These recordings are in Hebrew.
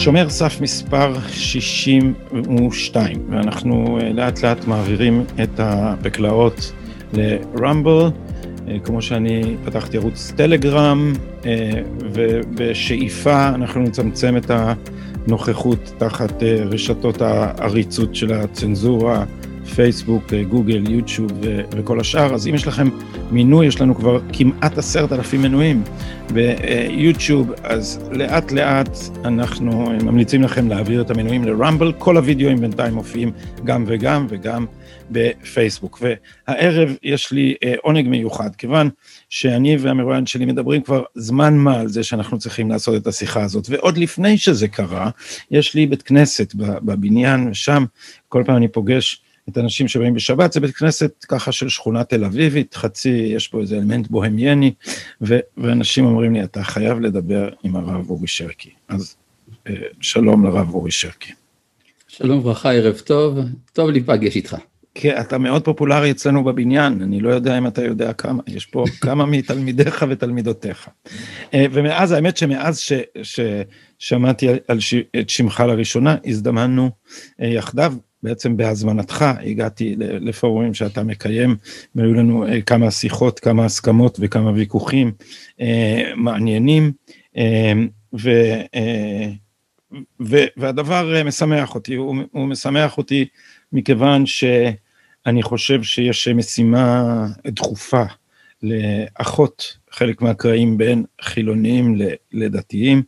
שומר סף מספר 62, ואנחנו אה, לאט לאט מעבירים את הבקלאות לרמבל, אה, כמו שאני פתחתי ערוץ טלגרם, אה, ובשאיפה אנחנו נצמצם את הנוכחות תחת רשתות העריצות של הצנזורה. פייסבוק, גוגל, יוטיוב וכל השאר, אז אם יש לכם מינוי, יש לנו כבר כמעט עשרת אלפים מנויים ביוטיוב, אז לאט לאט אנחנו ממליצים לכם להעביר את המנויים לרמבל, כל הוידאוים בינתיים מופיעים גם וגם וגם בפייסבוק. והערב יש לי אה, עונג מיוחד, כיוון שאני והמרואיין שלי מדברים כבר זמן מה על זה שאנחנו צריכים לעשות את השיחה הזאת, ועוד לפני שזה קרה, יש לי בית כנסת בבניין, ושם כל פעם אני פוגש את האנשים שבאים בשבת, זה בית כנסת ככה של שכונה תל אביבית, חצי, יש פה איזה אלמנט בוהמייני, ו- ואנשים אומרים לי, אתה חייב לדבר עם הרב אורי שרקי. אז אה, שלום לרב אורי שרקי. שלום וברכה, ערב טוב, טוב להיפגש איתך. כן, אתה מאוד פופולרי אצלנו בבניין, אני לא יודע אם אתה יודע כמה, יש פה כמה מתלמידיך ותלמידותיך. אה, ומאז, האמת שמאז ש, ששמעתי על ש, את שמך לראשונה, הזדמנו אה, יחדיו, בעצם בהזמנתך הגעתי לפורומים שאתה מקיים, והיו לנו אה, כמה שיחות, כמה הסכמות וכמה ויכוחים אה, מעניינים, אה, ו, ו, והדבר משמח אותי, הוא, הוא משמח אותי מכיוון שאני חושב שיש משימה דחופה לאחות חלק מהקרעים בין חילוניים לדתיים,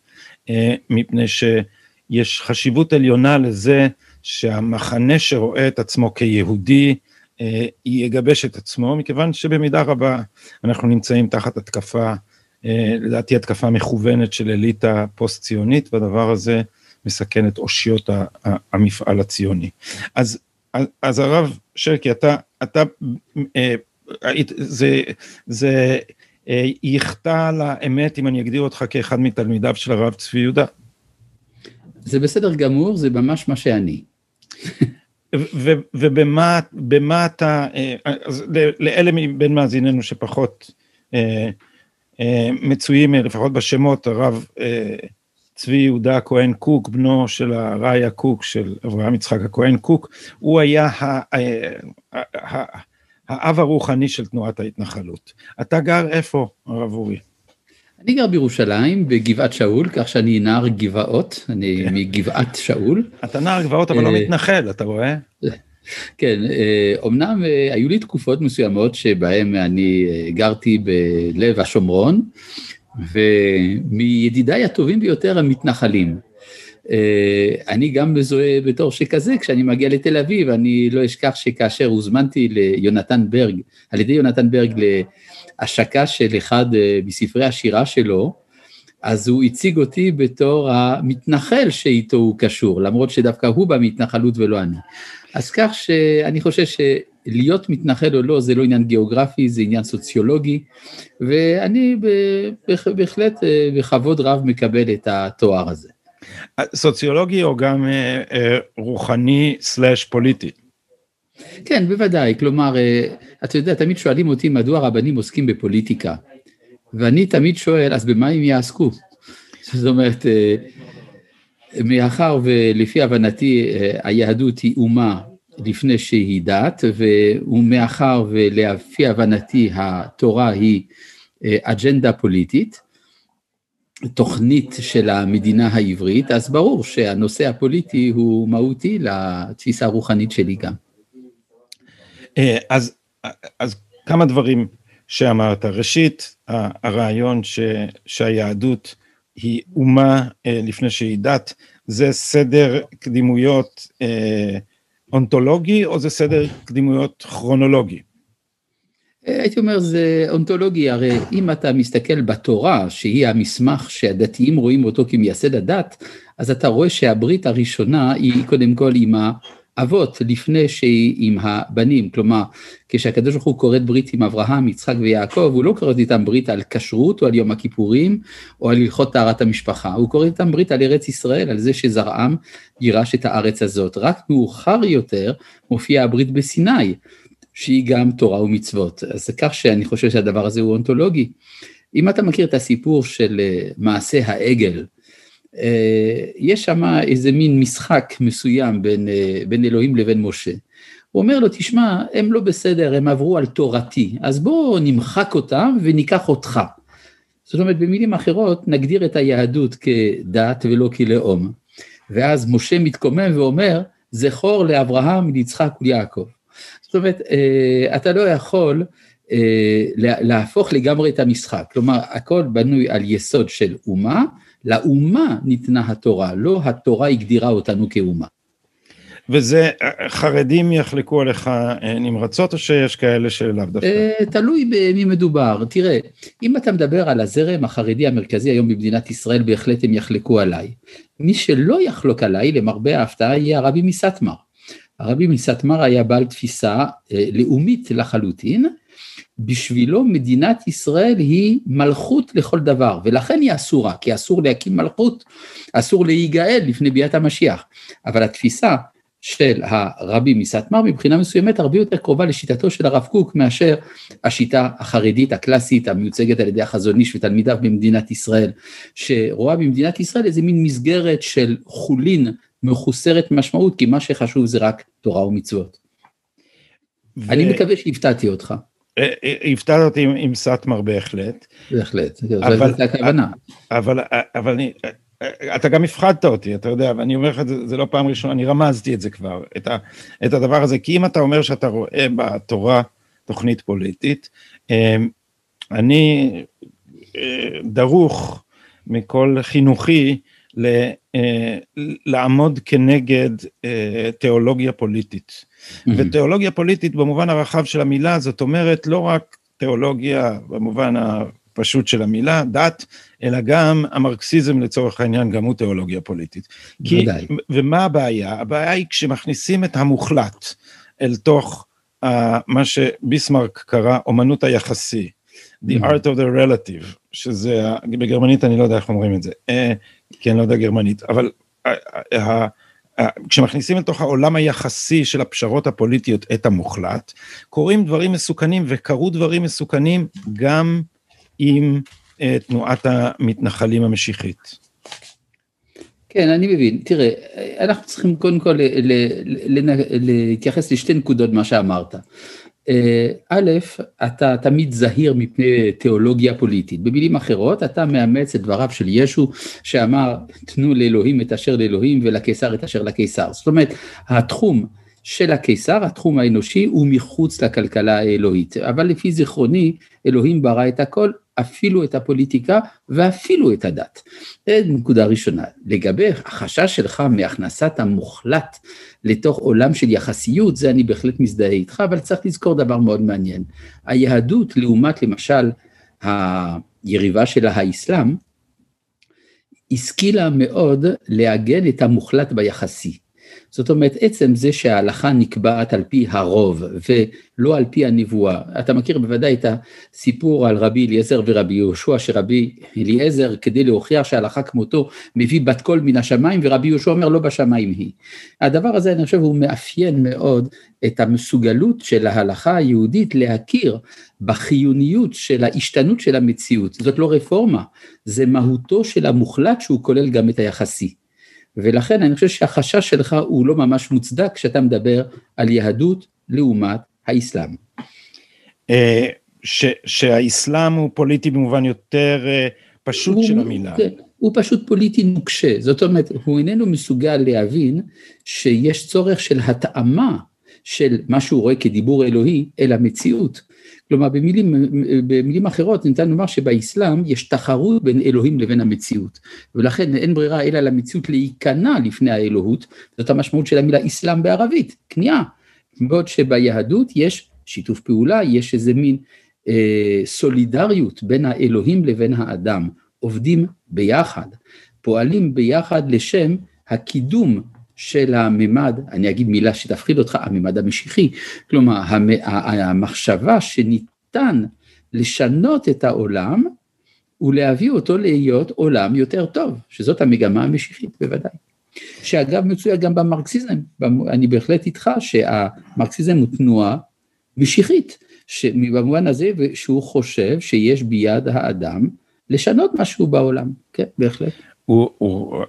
מפני שיש חשיבות עליונה לזה שהמחנה שרואה את עצמו כיהודי אה, יגבש את עצמו, מכיוון שבמידה רבה אנחנו נמצאים תחת התקפה, אה, לדעתי התקפה מכוונת של אליטה פוסט-ציונית, והדבר הזה מסכן את אושיות המפעל הציוני. אז, אז הרב שרקי, אתה, אתה, אה, זה, זה יחטא לאמת אם אני אגדיר אותך כאחד מתלמידיו של הרב צבי יהודה? זה בסדר גמור, זה ממש מה שאני. ובמה אתה, אה, אז לאלה מבין מאזיננו שפחות אה, אה, מצויים לפחות בשמות, הרב צבי יהודה הכהן קוק, בנו של הראיה קוק, של אברהם יצחק הכהן קוק, הוא היה האב הרוחני של תנועת ההתנחלות. אתה גר איפה, הרב אורי? אני גר בירושלים, בגבעת שאול, כך שאני נער גבעות, אני כן. מגבעת שאול. אתה נער גבעות אבל לא אה, מתנחל, אתה רואה? כן, אומנם אה, אה, היו לי תקופות מסוימות שבהן אני גרתי בלב השומרון, ומידידיי הטובים ביותר הם מתנחלים. אני גם מזוהה בתור שכזה, כשאני מגיע לתל אביב, אני לא אשכח שכאשר הוזמנתי ליונתן ברג, על ידי יונתן ברג השקה של אחד אה, מספרי השירה שלו, אז הוא הציג אותי בתור המתנחל שאיתו הוא קשור, למרות שדווקא הוא בהתנחלות ולא אני. אז כך שאני חושב שלהיות מתנחל או לא זה לא עניין גיאוגרפי, זה עניין סוציולוגי, ואני בהחלט אה, בכבוד רב מקבל את התואר הזה. סוציולוגי או גם אה, רוחני סלאש פוליטי? כן, בוודאי, כלומר, אה, אתה יודע, תמיד שואלים אותי מדוע רבנים עוסקים בפוליטיקה, ואני תמיד שואל, אז במה הם יעסקו? זאת אומרת, אה, מאחר ולפי הבנתי אה, היהדות היא אומה לפני שהיא דת, ומאחר ולפי הבנתי התורה היא אג'נדה פוליטית, תוכנית של המדינה העברית, אז ברור שהנושא הפוליטי הוא מהותי לתפיסה הרוחנית שלי גם. אה, אז, אז כמה דברים שאמרת. ראשית, הרעיון ש, שהיהדות היא אומה אה, לפני שהיא דת, זה סדר קדימויות אה, אונתולוגי או זה סדר קדימויות כרונולוגי? הייתי אומר זה אונתולוגי, הרי אם אתה מסתכל בתורה, שהיא המסמך שהדתיים רואים אותו כמייסד הדת, אז אתה רואה שהברית הראשונה היא קודם כל עם אבות לפני שעם הבנים, כלומר כשהקדוש ברוך הוא כורת ברית עם אברהם, יצחק ויעקב, הוא לא כורת איתם ברית על כשרות או על יום הכיפורים או על הלכות טהרת המשפחה, הוא כורת איתם ברית על ארץ ישראל, על זה שזרעם גירש את הארץ הזאת. רק מאוחר יותר מופיעה הברית בסיני, שהיא גם תורה ומצוות. אז כך שאני חושב שהדבר הזה הוא אונתולוגי. אם אתה מכיר את הסיפור של אה, מעשה העגל, יש שם איזה מין משחק מסוים בין, אה, בין אלוהים לבין משה. הוא אומר לו, תשמע, הם לא בסדר, הם עברו על תורתי, אז בואו נמחק אותם וניקח אותך. זאת אומרת, במילים אחרות, נגדיר את היהדות כדת ולא כלאום. ואז משה מתקומם ואומר, זכור לאברהם, ליצחק וליעקב. זאת אומרת, אתה לא יכול להפוך לגמרי את המשחק, כלומר, הכל בנוי על יסוד של אומה, לאומה ניתנה התורה, לא התורה הגדירה אותנו כאומה. וזה, חרדים יחלקו עליך אה, נמרצות או שיש כאלה שלאו דווקא? אה, תלוי במי מדובר. תראה, אם אתה מדבר על הזרם החרדי המרכזי היום במדינת ישראל, בהחלט הם יחלקו עליי. מי שלא יחלוק עליי, למרבה ההפתעה, יהיה הרבי מסטמר. הרבי מסטמר היה בעל תפיסה אה, לאומית לחלוטין, בשבילו מדינת ישראל היא מלכות לכל דבר, ולכן היא אסורה, כי אסור להקים מלכות, אסור להיגאל לפני ביאת המשיח. אבל התפיסה של הרבי מסטמר מבחינה מסוימת הרבה יותר קרובה לשיטתו של הרב קוק מאשר השיטה החרדית הקלאסית המיוצגת על ידי החזון איש ותלמידיו במדינת ישראל, שרואה במדינת ישראל איזה מין מסגרת של חולין מחוסרת משמעות, כי מה שחשוב זה רק תורה ומצוות. ו... אני מקווה שהפתעתי אותך. אה, אה, הפתעת אותי עם, עם סאטמר בהחלט. בהחלט, אבל, זו הכוונה. אבל, אבל, אבל אני, אתה גם הפחדת אותי, אתה יודע, ואני אומר לך, זה, זה לא פעם ראשונה, אני רמזתי את זה כבר, את, ה, את הדבר הזה, כי אם אתה אומר שאתה רואה בתורה תוכנית פוליטית, אה, אני דרוך מכל חינוכי ל, לעמוד כנגד תיאולוגיה פוליטית. ותיאולוגיה פוליטית במובן הרחב של המילה, זאת אומרת לא רק תיאולוגיה במובן הפשוט של המילה, דת, אלא גם המרקסיזם לצורך העניין, גם הוא תיאולוגיה פוליטית. כי, ומה הבעיה? הבעיה היא כשמכניסים את המוחלט אל תוך uh, מה שביסמרק קרא אומנות היחסי, the art of the relative, שזה, בגרמנית אני לא יודע איך אומרים את זה, uh, כי אני לא יודע גרמנית, אבל uh, uh, כשמכניסים לתוך העולם היחסי של הפשרות הפוליטיות את המוחלט, קורים דברים מסוכנים וקרו דברים מסוכנים גם עם uh, תנועת המתנחלים המשיחית. כן, אני מבין. תראה, אנחנו צריכים קודם כל להתייחס לשתי נקודות מה שאמרת. אה, א', אתה תמיד זהיר מפני תיאולוגיה פוליטית. במילים אחרות, אתה מאמץ את דבריו של ישו שאמר, תנו לאלוהים את אשר לאלוהים ולקיסר את אשר לקיסר. זאת אומרת, התחום של הקיסר, התחום האנושי, הוא מחוץ לכלכלה האלוהית. אבל לפי זיכרוני, אלוהים ברא את הכל, אפילו את הפוליטיקה ואפילו את הדת. זה נקודה ראשונה. לגבי החשש שלך מהכנסת המוחלט לתוך עולם של יחסיות, זה אני בהחלט מזדהה איתך, אבל צריך לזכור דבר מאוד מעניין. היהדות, לעומת למשל היריבה שלה האסלאם, השכילה מאוד לעגן את המוחלט ביחסי. זאת אומרת, עצם זה שההלכה נקבעת על פי הרוב ולא על פי הנבואה. אתה מכיר בוודאי את הסיפור על רבי אליעזר ורבי יהושע, שרבי אליעזר, כדי להוכיח שההלכה כמותו, מביא בת קול מן השמיים, ורבי יהושע אומר לא בשמיים היא. הדבר הזה, אני חושב, הוא מאפיין מאוד את המסוגלות של ההלכה היהודית להכיר בחיוניות של ההשתנות של המציאות. זאת לא רפורמה, זה מהותו של המוחלט שהוא כולל גם את היחסי. ולכן אני חושב שהחשש שלך הוא לא ממש מוצדק כשאתה מדבר על יהדות לעומת האסלאם. אה, שהאסלאם הוא פוליטי במובן יותר אה, פשוט הוא, של המילה. כן, הוא פשוט פוליטי נוקשה, זאת אומרת, הוא איננו מסוגל להבין שיש צורך של התאמה של מה שהוא רואה כדיבור אלוהי אל המציאות. כלומר במילים, במילים אחרות ניתן לומר שבאסלאם יש תחרות בין אלוהים לבין המציאות. ולכן אין ברירה אלא למציאות להיכנע לפני האלוהות. זאת המשמעות של המילה אסלאם בערבית, כניעה. בעוד שביהדות יש שיתוף פעולה, יש איזה מין אה, סולידריות בין האלוהים לבין האדם, עובדים ביחד, פועלים ביחד לשם הקידום של הממד, אני אגיד מילה שתפחיד אותך, הממד המשיחי, כלומר המחשבה שניתן לשנות את העולם ולהביא אותו להיות עולם יותר טוב, שזאת המגמה המשיחית בוודאי. שאגב מצויה גם במרקסיזם, אני בהחלט איתך שהמרקסיזם הוא תנועה משיחית, במובן הזה שהוא חושב שיש ביד האדם לשנות משהו בעולם, כן, בהחלט. הוא, הוא,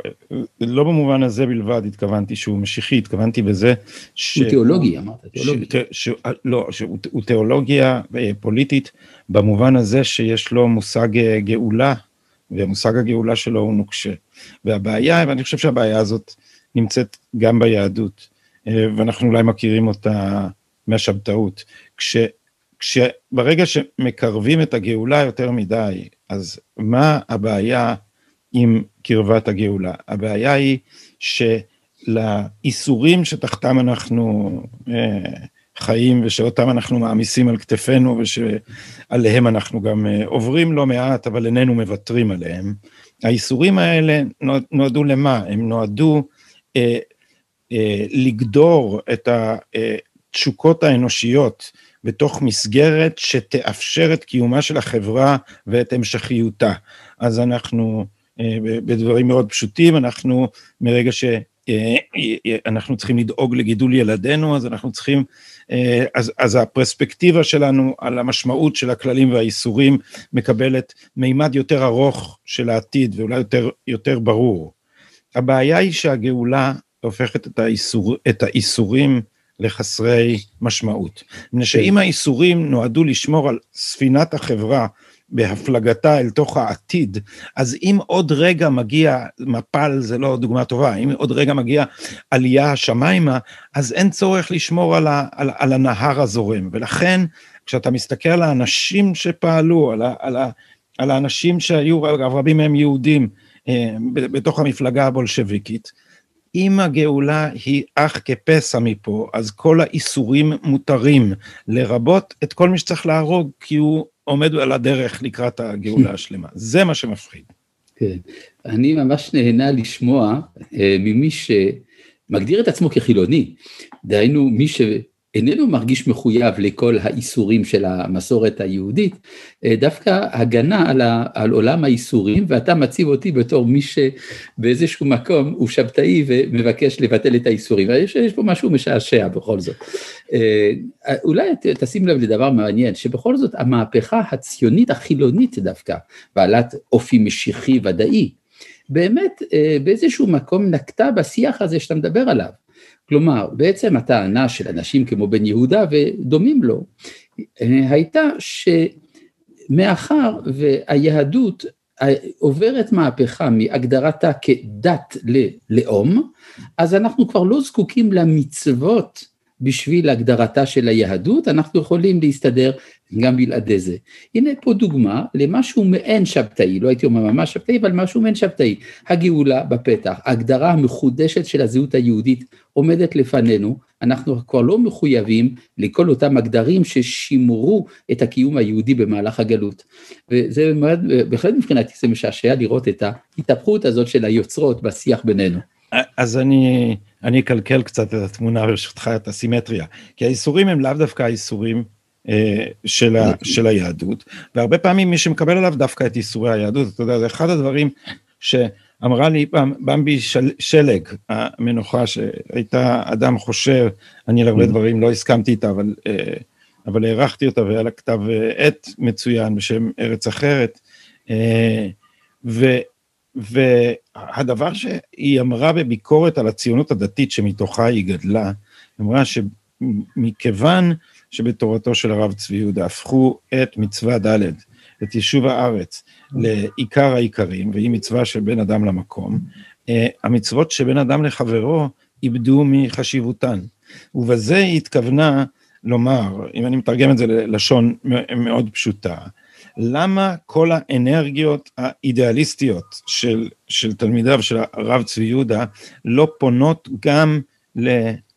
לא במובן הזה בלבד התכוונתי שהוא משיחי, התכוונתי בזה ש... הוא תיאולוגי, אמרת, תיאולוגי. ש, ש, לא, שהוא תיאולוגיה אה, פוליטית במובן הזה שיש לו מושג אה, גאולה, ומושג הגאולה שלו הוא נוקשה. והבעיה, ואני חושב שהבעיה הזאת נמצאת גם ביהדות, אה, ואנחנו אולי מכירים אותה מהשבתאות. כש, כשברגע שמקרבים את הגאולה יותר מדי, אז מה הבעיה עם קרבת הגאולה? הבעיה היא שלאיסורים שתחתם אנחנו אה, חיים ושאותם אנחנו מעמיסים על כתפינו ושעליהם אנחנו גם אה, עוברים לא מעט, אבל איננו מוותרים עליהם. האיסורים האלה נועדו למה? הם נועדו אה, אה, לגדור את התשוקות האנושיות בתוך מסגרת שתאפשר את קיומה של החברה ואת המשכיותה. אז אנחנו, אה, בדברים מאוד פשוטים, אנחנו מרגע שאנחנו אה, צריכים לדאוג לגידול ילדינו, אז אנחנו צריכים, אה, אז, אז הפרספקטיבה שלנו על המשמעות של הכללים והאיסורים מקבלת מימד יותר ארוך של העתיד ואולי יותר, יותר ברור. הבעיה היא שהגאולה הופכת את, האיסור, את האיסורים לחסרי משמעות. מפני שאם האיסורים נועדו לשמור על ספינת החברה בהפלגתה אל תוך העתיד, אז אם עוד רגע מגיע, מפל זה לא דוגמה טובה, אם עוד רגע מגיע עלייה השמיימה, אז אין צורך לשמור על, ה, על, על הנהר הזורם, ולכן כשאתה מסתכל על האנשים שפעלו, על, ה, על, ה, על האנשים שהיו, רבים מהם יהודים, אה, בתוך המפלגה הבולשביקית, אם הגאולה היא אך כפסע מפה, אז כל האיסורים מותרים, לרבות את כל מי שצריך להרוג, כי הוא עומד על הדרך לקראת הגאולה השלמה. זה מה שמפחיד. כן, אני ממש נהנה לשמוע אה, ממי שמגדיר את עצמו כחילוני, דהיינו מי ש... איננו מרגיש מחויב לכל האיסורים של המסורת היהודית, אה, דווקא הגנה על, ה, על עולם האיסורים, ואתה מציב אותי בתור מי שבאיזשהו מקום הוא שבתאי ומבקש לבטל את האיסורים, יש, יש פה משהו משעשע בכל זאת. אה, אולי תשים לב לדבר מעניין, שבכל זאת המהפכה הציונית החילונית דווקא, בעלת אופי משיחי ודאי, באמת אה, באיזשהו מקום נקטה בשיח הזה שאתה מדבר עליו. כלומר, בעצם הטענה של אנשים כמו בן יהודה ודומים לו, הייתה שמאחר והיהדות עוברת מהפכה מהגדרתה כדת ללאום, אז אנחנו כבר לא זקוקים למצוות בשביל הגדרתה של היהדות, אנחנו יכולים להסתדר גם בלעדי זה. הנה פה דוגמה למשהו מעין שבתאי, לא הייתי אומר ממש שבתאי, אבל משהו מעין שבתאי. הגאולה בפתח, ההגדרה המחודשת של הזהות היהודית עומדת לפנינו, אנחנו כבר לא מחויבים לכל אותם הגדרים ששימרו את הקיום היהודי במהלך הגלות. וזה בהחלט מבחינתי זה משעשע לראות את ההתהפכות הזאת של היוצרות בשיח בינינו. אז אני, אני אקלקל קצת את התמונה ברשותך, את הסימטריה, כי האיסורים הם לאו דווקא האיסורים אה, של, ה, של היהדות, והרבה פעמים מי שמקבל עליו דווקא את איסורי היהדות, אתה יודע, זה אחד הדברים שאמרה לי פעם במבי של, שלג, המנוחה שהייתה אדם חושב, אני על הרבה mm. דברים לא הסכמתי איתה, אבל, אה, אבל הערכתי אותה והיה לה כתב אה, עת מצוין בשם ארץ אחרת, ו... והדבר שהיא אמרה בביקורת על הציונות הדתית שמתוכה היא גדלה, אמרה שמכיוון שבתורתו של הרב צבי יהודה הפכו את מצווה ד', את יישוב הארץ, לעיקר העיקרים, והיא מצווה של בין אדם למקום, אה, המצוות שבין אדם לחברו איבדו מחשיבותן. ובזה היא התכוונה לומר, אם אני מתרגם את זה ללשון מאוד פשוטה, למה כל האנרגיות האידיאליסטיות של, של תלמידיו של הרב צבי יהודה לא פונות גם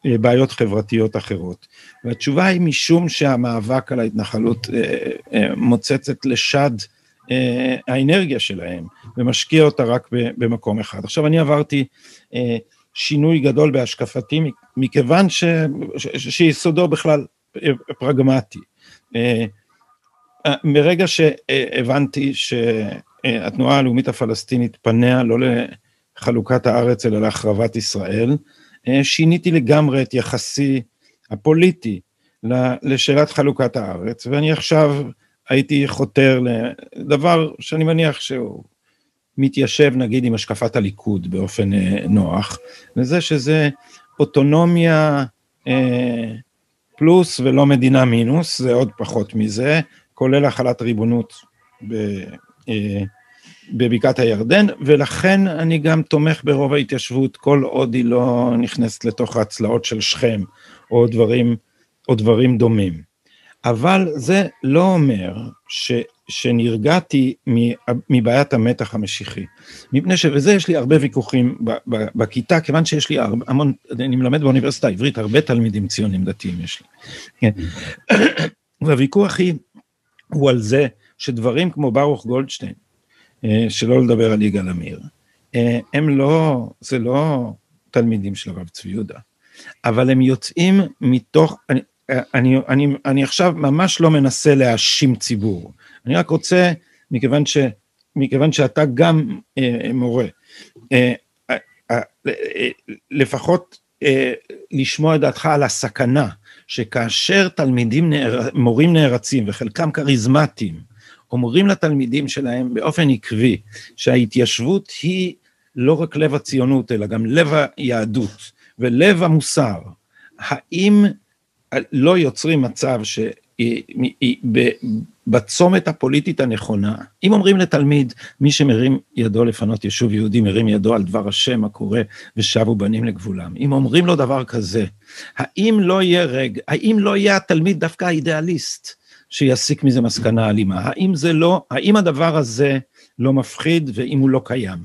לבעיות חברתיות אחרות. והתשובה היא משום שהמאבק על ההתנחלות אה, אה, מוצצת לשד האנרגיה שלהם ומשקיע אותה רק במקום אחד. עכשיו אני עברתי שינוי גדול בהשקפתי, מכיוון ש, ש, שיסודו בכלל פרגמטי. מרגע שהבנתי שהתנועה הלאומית הפלסטינית פניה לא לחלוקת הארץ אלא להחרבת ישראל, שיניתי לגמרי את יחסי הפוליטי לשאלת חלוקת הארץ, ואני עכשיו הייתי חותר לדבר שאני מניח שהוא מתיישב נגיד עם השקפת הליכוד באופן אה, נוח, לזה שזה אוטונומיה אה, פלוס ולא מדינה מינוס, זה עוד פחות מזה, כולל החלת ריבונות ב, אה, בבקעת הירדן, ולכן אני גם תומך ברוב ההתיישבות כל עוד היא לא נכנסת לתוך ההצלעות של שכם או דברים, או דברים דומים. אבל זה לא אומר ש, שנרגעתי מבעיית המתח המשיחי. מפני שבזה יש לי הרבה ויכוחים בכיתה, כיוון שיש לי הרבה, המון, אני מלמד באוניברסיטה העברית, הרבה תלמידים ציונים דתיים יש לי. כן. והוויכוח היא, הוא על זה שדברים כמו ברוך גולדשטיין, אה, שלא לדבר על יגאל עמיר, אה, הם לא, זה לא תלמידים של הרב צבי יהודה, אבל הם יוצאים מתוך, אני, אני, אני, אני עכשיו ממש לא מנסה להאשים ציבור, אני רק רוצה, מכיוון, ש, מכיוון שאתה גם אה, מורה, אה, אה, אה, לפחות אה, לשמוע את דעתך על הסכנה שכאשר תלמידים, נער, מורים נערצים וחלקם כריזמטיים, אומרים לתלמידים שלהם באופן עקבי שההתיישבות היא לא רק לב הציונות אלא גם לב היהדות ולב המוסר, האם לא יוצרים מצב שבצומת הפוליטית הנכונה, אם אומרים לתלמיד, מי שמרים ידו לפנות יישוב יהודי, מרים ידו על דבר השם הקורא ושבו בנים לגבולם. אם אומרים לו דבר כזה, האם לא יהיה רגע, האם לא יהיה התלמיד דווקא האידיאליסט שיסיק מזה מסקנה אלימה? האם זה לא, האם הדבר הזה לא מפחיד ואם הוא לא קיים?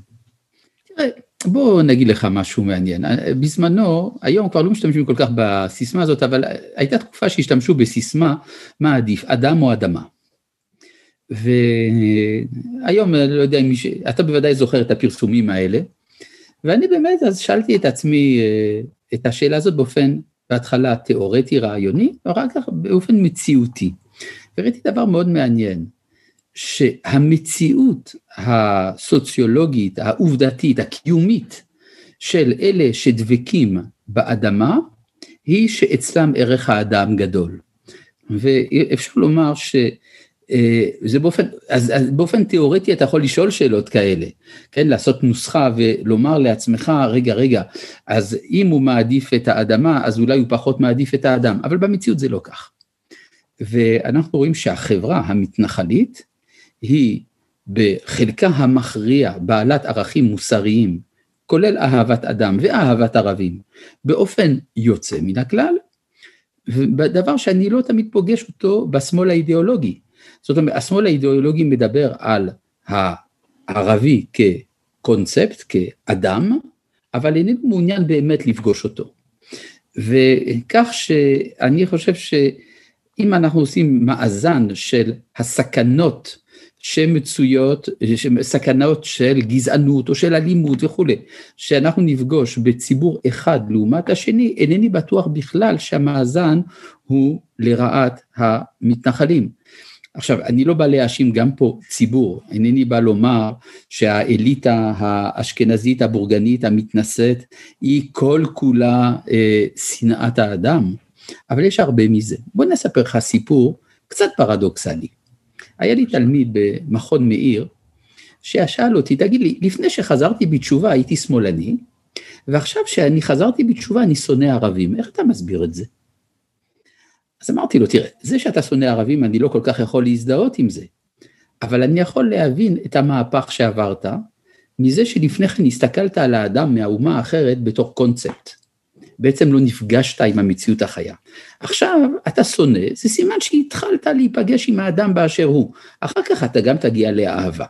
תראה, בוא נגיד לך משהו מעניין. בזמנו, היום כבר לא משתמשים כל כך בסיסמה הזאת, אבל הייתה תקופה שהשתמשו בסיסמה, מה עדיף, אדם או אדמה. והיום, אני לא יודע אם מישהו, אתה בוודאי זוכר את הפרסומים האלה, ואני באמת אז שאלתי את עצמי אה, את השאלה הזאת באופן, בהתחלה תיאורטי רעיוני, ואחר כך באופן מציאותי. וראיתי דבר מאוד מעניין. שהמציאות הסוציולוגית, העובדתית, הקיומית של אלה שדבקים באדמה, היא שאצלם ערך האדם גדול. ואפשר לומר שזה אה, באופן, אז, אז באופן תיאורטי אתה יכול לשאול שאלות כאלה, כן, לעשות נוסחה ולומר לעצמך, רגע, רגע, אז אם הוא מעדיף את האדמה, אז אולי הוא פחות מעדיף את האדם, אבל במציאות זה לא כך. ואנחנו רואים שהחברה המתנחלית, היא בחלקה המכריע בעלת ערכים מוסריים, כולל אהבת אדם ואהבת ערבים, באופן יוצא מן הכלל, דבר שאני לא תמיד פוגש אותו בשמאל האידיאולוגי. זאת אומרת, השמאל האידיאולוגי מדבר על הערבי כקונספט, כאדם, אבל איננו מעוניין באמת לפגוש אותו. וכך שאני חושב שאם אנחנו עושים מאזן של הסכנות שמצויות, סכנות של גזענות או של אלימות וכולי, שאנחנו נפגוש בציבור אחד לעומת השני, אינני בטוח בכלל שהמאזן הוא לרעת המתנחלים. עכשיו, אני לא בא להאשים גם פה ציבור, אינני בא לומר שהאליטה האשכנזית הבורגנית המתנשאת היא כל כולה אה, שנאת האדם, אבל יש הרבה מזה. בוא נספר לך סיפור קצת פרדוקסלי. היה לי תלמיד במכון מאיר, ששאל אותי, תגיד לי, לפני שחזרתי בתשובה הייתי שמאלני, ועכשיו שאני חזרתי בתשובה אני שונא ערבים, איך אתה מסביר את זה? אז אמרתי לו, תראה, זה שאתה שונא ערבים אני לא כל כך יכול להזדהות עם זה, אבל אני יכול להבין את המהפך שעברת, מזה שלפני כן הסתכלת על האדם מהאומה האחרת בתור קונספט. בעצם לא נפגשת עם המציאות החיה. עכשיו אתה שונא, זה סימן שהתחלת להיפגש עם האדם באשר הוא, אחר כך אתה גם תגיע לאהבה.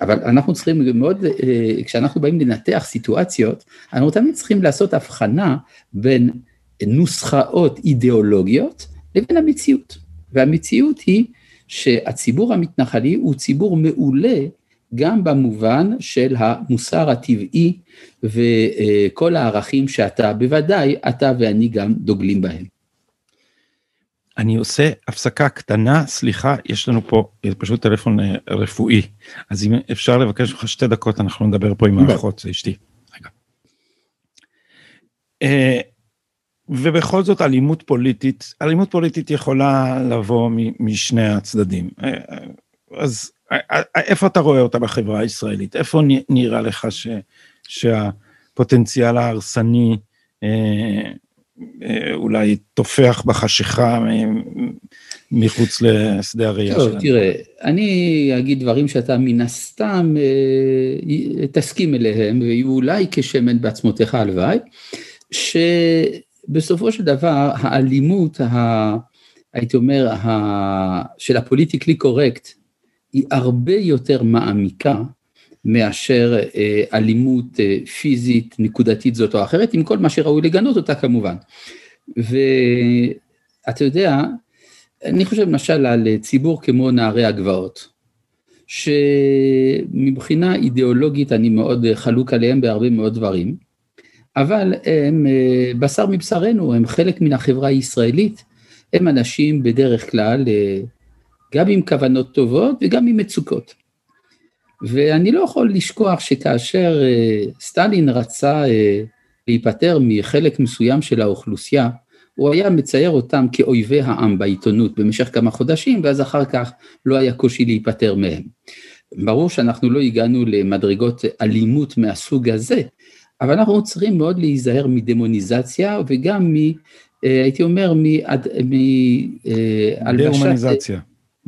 אבל אנחנו צריכים מאוד, אה, כשאנחנו באים לנתח סיטואציות, אנחנו תמיד צריכים לעשות הבחנה בין נוסחאות אידיאולוגיות לבין המציאות. והמציאות היא שהציבור המתנחלי הוא ציבור מעולה גם במובן של המוסר הטבעי וכל הערכים שאתה, בוודאי אתה ואני גם דוגלים בהם. אני עושה הפסקה קטנה, סליחה, יש לנו פה פשוט טלפון אה, רפואי, אז אם אפשר לבקש ממך שתי דקות, אנחנו נדבר פה עם האחות, זה אשתי. רגע. אה, ובכל זאת אלימות פוליטית, אלימות פוליטית יכולה לבוא משני הצדדים. אה, אז איפה אתה רואה אותה בחברה הישראלית? איפה נראה לך ש, שהפוטנציאל ההרסני אה, אה, אולי טופח בחשיכה מחוץ לשדה הראייה שלנו? טוב, תראה, אני אגיד דברים שאתה מן הסתם אה, תסכים אליהם, ויהיו אולי כשמן בעצמותיך הלוואי, שבסופו של דבר האלימות, ה, הייתי אומר, ה, של הפוליטיקלי קורקט, היא הרבה יותר מעמיקה מאשר אה, אלימות אה, פיזית נקודתית זאת או אחרת, עם כל מה שראוי לגנות אותה כמובן. ואתה יודע, אני חושב למשל על ציבור כמו נערי הגבעות, שמבחינה אידיאולוגית אני מאוד חלוק עליהם בהרבה מאוד דברים, אבל הם אה, בשר מבשרנו, הם חלק מן החברה הישראלית, הם אנשים בדרך כלל גם עם כוונות טובות וגם עם מצוקות. ואני לא יכול לשכוח שכאשר אה, סטלין רצה אה, להיפטר מחלק מסוים של האוכלוסייה, הוא היה מצייר אותם כאויבי העם בעיתונות במשך כמה חודשים, ואז אחר כך לא היה קושי להיפטר מהם. ברור שאנחנו לא הגענו למדרגות אלימות מהסוג הזה, אבל אנחנו צריכים מאוד להיזהר מדמוניזציה וגם מ... אה, הייתי אומר, מהלבשת...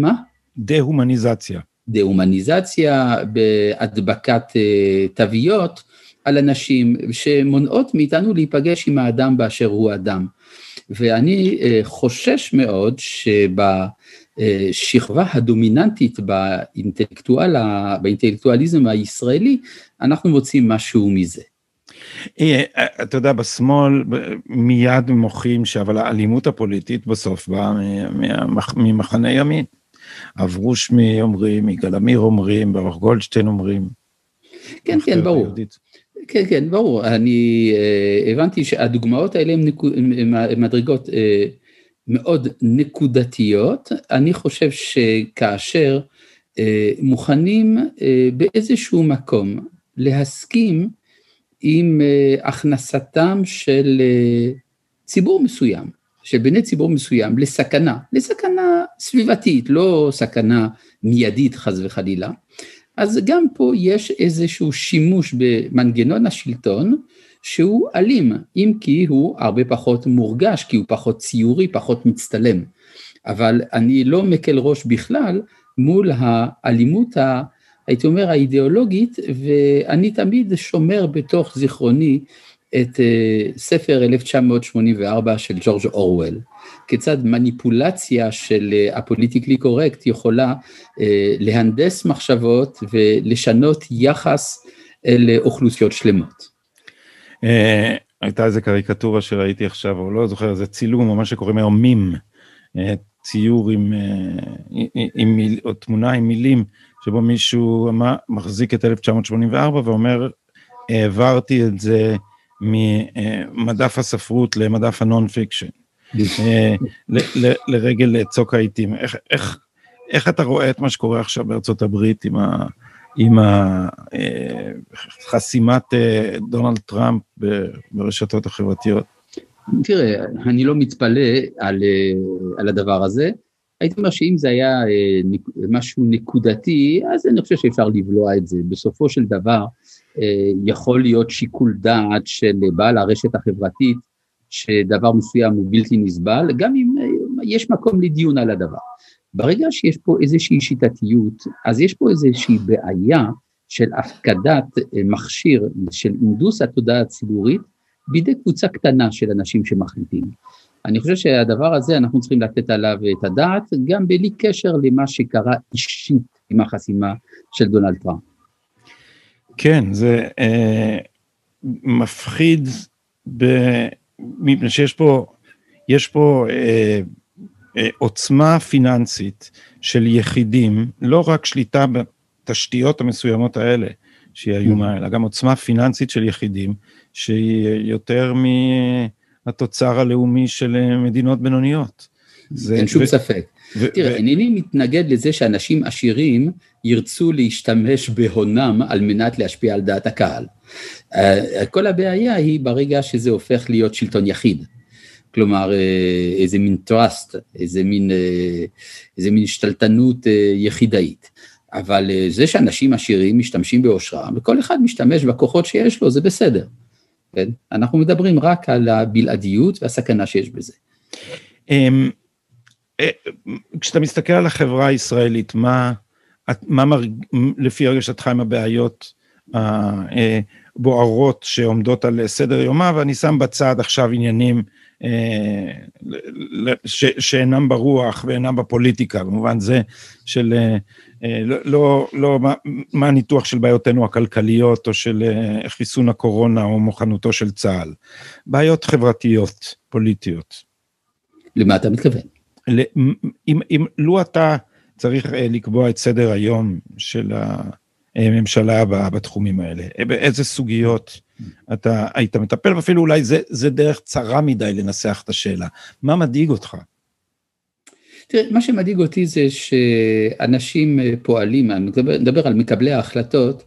מה? דה-הומניזציה. דה-הומניזציה בהדבקת אה, תוויות על אנשים שמונעות מאיתנו להיפגש עם האדם באשר הוא אדם. ואני אה, חושש מאוד שבשכבה הדומיננטית באינטלקטואל, באינטלקטואליזם הישראלי, אנחנו מוצאים משהו מזה. אה, אתה יודע, בשמאל מיד מוחים שאבל האלימות הפוליטית בסוף באה ממחנה ימין. אברושמי אומרים, יגאל עמיר אומרים, ברוך גולדשטיין אומרים. כן, כן, ברור. היהודית. כן, כן, ברור. אני uh, הבנתי שהדוגמאות האלה הן נקוד, מדרגות uh, מאוד נקודתיות. אני חושב שכאשר uh, מוכנים uh, באיזשהו מקום להסכים עם uh, הכנסתם של uh, ציבור מסוים, של בני ציבור מסוים לסכנה, לסכנה סביבתית, לא סכנה מיידית חס וחלילה, אז גם פה יש איזשהו שימוש במנגנון השלטון שהוא אלים, אם כי הוא הרבה פחות מורגש, כי הוא פחות ציורי, פחות מצטלם. אבל אני לא מקל ראש בכלל מול האלימות, ה, הייתי אומר, האידיאולוגית, ואני תמיד שומר בתוך זיכרוני את אה, ספר 1984 של ג'ורג' אורוול, כיצד מניפולציה של אה, הפוליטיקלי קורקט יכולה אה, להנדס מחשבות ולשנות יחס לאוכלוסיות שלמות. הייתה איזה קריקטורה שראיתי עכשיו, או לא זוכר, זה צילום, או מה שקוראים היום מים, ציור עם, עם, עם או תמונה עם מילים, שבו מישהו מחזיק את 1984 ואומר, העברתי את זה ממדף הספרות למדף ה non-fiction, אה, לרגל צוק העיתים. איך, איך, איך אתה רואה את מה שקורה עכשיו בארצות הברית עם, ה, עם ה, אה, חסימת אה, דונלד טראמפ ברשתות החברתיות? תראה, אני לא מתפלא על, על הדבר הזה. הייתי אומר שאם זה היה משהו נקודתי, אז אני חושב שאפשר לבלוע את זה. בסופו של דבר, יכול להיות שיקול דעת של בעל הרשת החברתית, שדבר מסוים הוא בלתי נסבל, גם אם אה, יש מקום לדיון על הדבר. ברגע שיש פה איזושהי שיטתיות, אז יש פה איזושהי בעיה של הפקדת אה, מכשיר של אינדוס התודעה הציבורית בידי קבוצה קטנה של אנשים שמחליטים. אני חושב שהדבר הזה אנחנו צריכים לתת עליו את הדעת, גם בלי קשר למה שקרה אישית עם החסימה של דונלד טראמפ. כן, זה אה, מפחיד ב... מפני שיש פה, יש פה אה, אה, עוצמה פיננסית של יחידים, לא רק שליטה, התשתיות המסוימות האלה, שהיא איומה, אלא גם עוצמה פיננסית של יחידים, שהיא יותר מהתוצר הלאומי של מדינות בינוניות. אין שום ספק. תראה, אינני מתנגד לזה שאנשים עשירים ירצו להשתמש בהונם על מנת להשפיע על דעת הקהל. אה, כל הבעיה היא ברגע שזה הופך להיות שלטון יחיד. כלומר, אה, איזה מין טראסט, איזה מין, אה, איזה מין שתלטנות יחידאית. אבל זה שאנשים עשירים משתמשים בעושרם, וכל אחד משתמש בכוחות שיש לו, זה בסדר. כן? אנחנו מדברים רק על הבלעדיות והסכנה שיש בזה. אמ, כשאתה מסתכל על החברה הישראלית, מה, מה מרג... לפי הרגשתך עם הבעיות הבוערות שעומדות על סדר יומה, ואני שם בצד עכשיו עניינים אה, ש, שאינם ברוח ואינם בפוליטיקה, במובן זה של אה, לא, לא, לא מה, מה הניתוח של בעיותינו הכלכליות או של אה, חיסון הקורונה או מוכנותו של צה"ל. בעיות חברתיות, פוליטיות. למה אתה מתכוון? אם, אם לו אתה צריך אה, לקבוע את סדר היום של הממשלה בתחומים האלה, אה, באיזה סוגיות אתה היית מטפל, ואפילו אולי זה, זה דרך צרה מדי לנסח את השאלה. מה מדאיג אותך? תראה, מה שמדאיג אותי זה שאנשים אה, פועלים, אני מדבר, מדבר על מקבלי ההחלטות,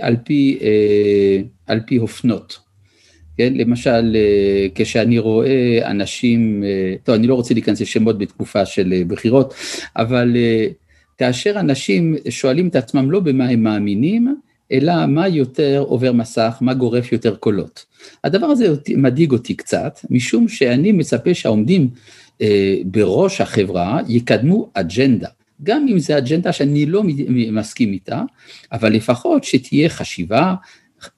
על פי, על פי אופנות. כן, למשל, אה, כשאני רואה אנשים, אה, טוב, אני לא רוצה להיכנס לשמות בתקופה של אה, בחירות, אבל כאשר אנשים שואלים את עצמם לא במה הם מאמינים, אלא מה יותר עובר מסך, מה גורף יותר קולות. הדבר הזה מדאיג אותי קצת, משום שאני מצפה שהעומדים בראש החברה יקדמו אג'נדה. גם אם זו אג'נדה שאני לא מסכים איתה, אבל לפחות שתהיה חשיבה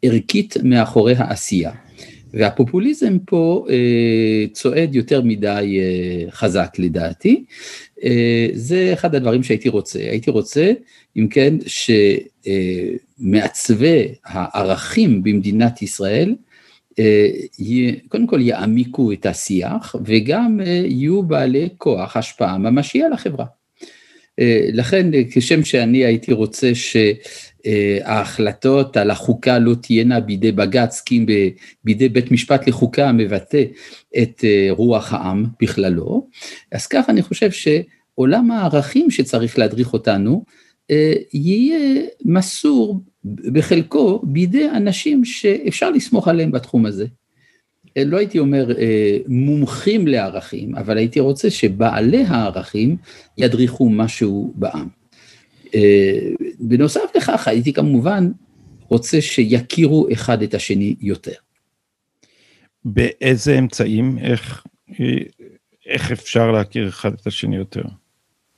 ערכית מאחורי העשייה. והפופוליזם פה אה, צועד יותר מדי אה, חזק לדעתי. אה, זה אחד הדברים שהייתי רוצה. הייתי רוצה, אם כן, שמעצבי אה, הערכים במדינת ישראל, אה, קודם כל יעמיקו את השיח וגם אה, יהיו בעלי כוח השפעה ממשי על החברה. לכן כשם שאני הייתי רוצה שההחלטות על החוקה לא תהיינה בידי בג"ץ כי אם בידי בית משפט לחוקה המבטא את אה, רוח העם בכללו, אז ככה אני חושב שעולם הערכים שצריך להדריך אותנו אה, יהיה מסור בחלקו בידי אנשים שאפשר לסמוך עליהם בתחום הזה. לא הייתי אומר אה, מומחים לערכים, אבל הייתי רוצה שבעלי הערכים ידריכו משהו בעם. אה, בנוסף לכך, הייתי כמובן רוצה שיכירו אחד את השני יותר. באיזה אמצעים, איך, איך אפשר להכיר אחד את השני יותר?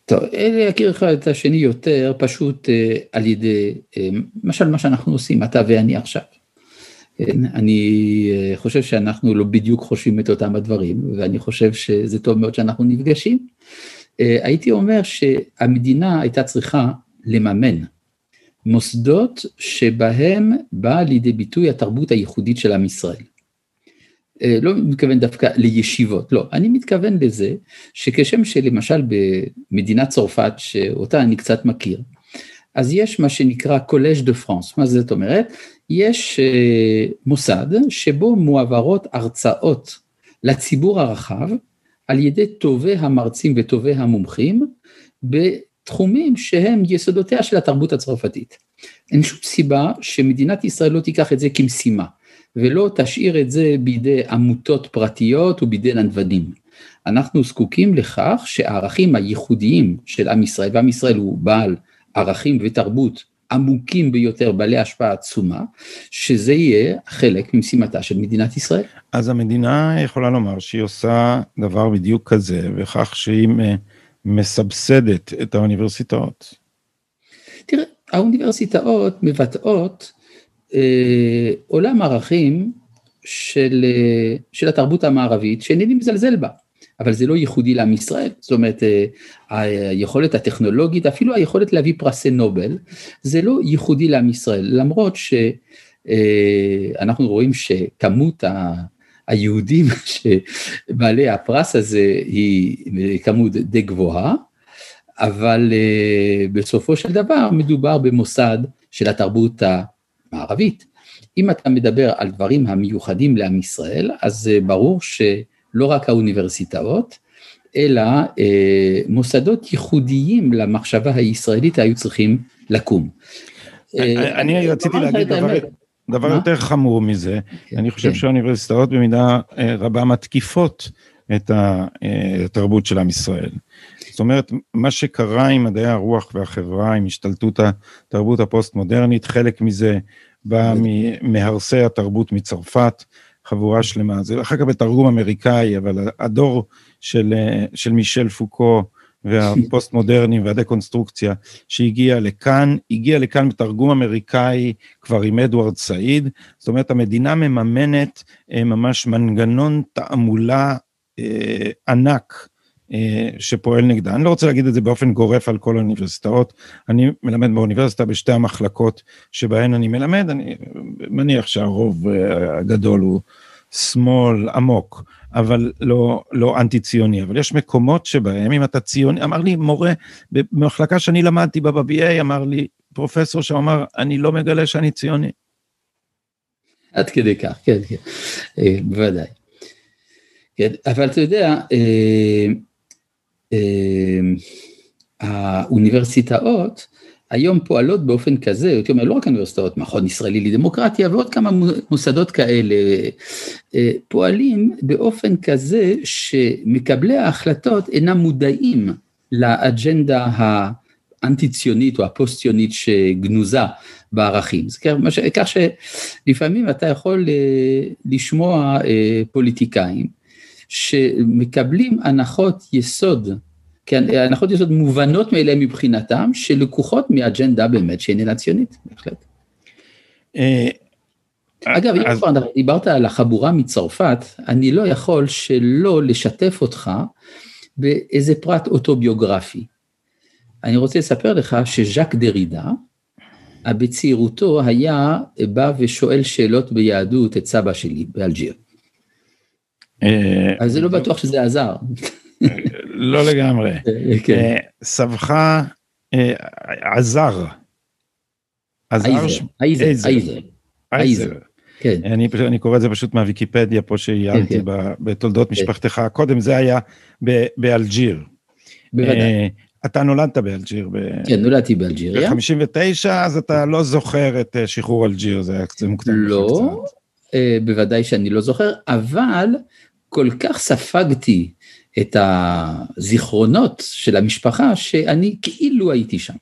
טוב, להכיר אחד את השני יותר, פשוט אה, על ידי, למשל מה שאנחנו עושים, אתה ואני עכשיו. כן, אני אה, חושב שאנחנו לא בדיוק חושבים את אותם הדברים, ואני חושב שזה טוב מאוד שאנחנו נפגשים. אה, הייתי אומר שהמדינה הייתה צריכה לממן מוסדות שבהם באה לידי ביטוי התרבות הייחודית של עם ישראל. אה, לא מתכוון דווקא לישיבות, לא, אני מתכוון לזה שכשם שלמשל במדינת צרפת, שאותה אני קצת מכיר, אז יש מה שנקרא קולז' דה פרנס, מה זאת אומרת? יש אה, מוסד שבו מועברות הרצאות לציבור הרחב על ידי טובי המרצים וטובי המומחים בתחומים שהם יסודותיה של התרבות הצרפתית. אין שום סיבה שמדינת ישראל לא תיקח את זה כמשימה ולא תשאיר את זה בידי עמותות פרטיות ובידי נדבדים. אנחנו זקוקים לכך שהערכים הייחודיים של עם ישראל, ועם ישראל הוא בעל ערכים ותרבות עמוקים ביותר, בעלי השפעה עצומה, שזה יהיה חלק ממשימתה של מדינת ישראל. אז המדינה יכולה לומר שהיא עושה דבר בדיוק כזה, וכך שהיא מסבסדת את האוניברסיטאות. תראה, האוניברסיטאות מבטאות אה, עולם ערכים של, אה, של התרבות המערבית שאינני מזלזל בה. אבל זה לא ייחודי לעם ישראל, זאת אומרת אה, היכולת הטכנולוגית, אפילו היכולת להביא פרסי נובל, זה לא ייחודי לעם ישראל, למרות שאנחנו אה, רואים שכמות היהודים שבעלי הפרס הזה היא כמות די גבוהה, אבל בסופו של דבר מדובר במוסד של התרבות המערבית. אם אתה מדבר על דברים המיוחדים לעם ישראל, אז ברור שלא רק האוניברסיטאות, אלא uh, מוסדות ייחודיים למחשבה הישראלית היו צריכים לקום. אני רציתי להגיד דבר... דבר יותר חמור מזה, כן, אני חושב כן. שהאוניברסיטאות במידה רבה מתקיפות את התרבות של עם ישראל. זאת אומרת, מה שקרה עם מדעי הרוח והחברה, עם השתלטות התרבות הפוסט-מודרנית, חלק מזה בא מהרסי התרבות מצרפת, חבורה שלמה. זה אחר כך בתרגום אמריקאי, אבל הדור של, של מישל פוקו והפוסט מודרניים והדקונסטרוקציה שהגיע לכאן, הגיע לכאן בתרגום אמריקאי כבר עם אדוארד סעיד, זאת אומרת המדינה מממנת אה, ממש מנגנון תעמולה אה, ענק אה, שפועל נגדה. אני לא רוצה להגיד את זה באופן גורף על כל האוניברסיטאות, אני מלמד באוניברסיטה בשתי המחלקות שבהן אני מלמד, אני מניח שהרוב אה, הגדול הוא שמאל עמוק, אבל לא, לא אנטי ציוני, אבל יש מקומות שבהם אם אתה ציוני, אמר לי מורה במחלקה שאני למדתי בה ב-BA, אמר לי פרופסור שאמר, אני לא מגלה שאני ציוני. עד כדי כך, כן, כן, בוודאי. כן, אבל אתה יודע, אה, אה, האוניברסיטאות היום פועלות באופן כזה, הייתי אומר לא רק האוניברסיטאות, מכון ישראלי לדמוקרטיה ועוד כמה מוסדות כאלה, אה, פועלים באופן כזה שמקבלי ההחלטות אינם מודעים לאג'נדה האנטי ציונית או הפוסט ציונית שגנוזה בערכים. זה כך שלפעמים אתה יכול לשמוע פוליטיקאים שמקבלים הנחות יסוד, כן, הנחות יסוד מובנות מאליהן מבחינתם, שלקוחות מאג'נדה באמת שאיננה ציונית, בהחלט. אה, אגב, אם כבר דיברת על החבורה מצרפת, אני לא יכול שלא לשתף אותך באיזה פרט אוטוביוגרפי. אני רוצה לספר לך שז'אק דרידה, בצעירותו היה בא ושואל שאלות ביהדות את סבא שלי באלג'יר. אה, אז זה לא בטוח שזה עזר. לא לגמרי. כן. אה, סבך אה, עזר. אייזר. כן. אני, אני קורא את זה פשוט מהוויקיפדיה פה שעיינתי כן, כן. בתולדות משפחתך. קודם זה היה באלג'יר. בוודאי. אתה נולדת באלג'יר. כן, נולדתי באלג'יריה. ב-59, אז אתה לא זוכר את שחרור אלג'יר, זה היה קצת מוקדם. לא, בוודאי שאני לא זוכר, אבל כל כך ספגתי את הזיכרונות של המשפחה, שאני כאילו הייתי שם.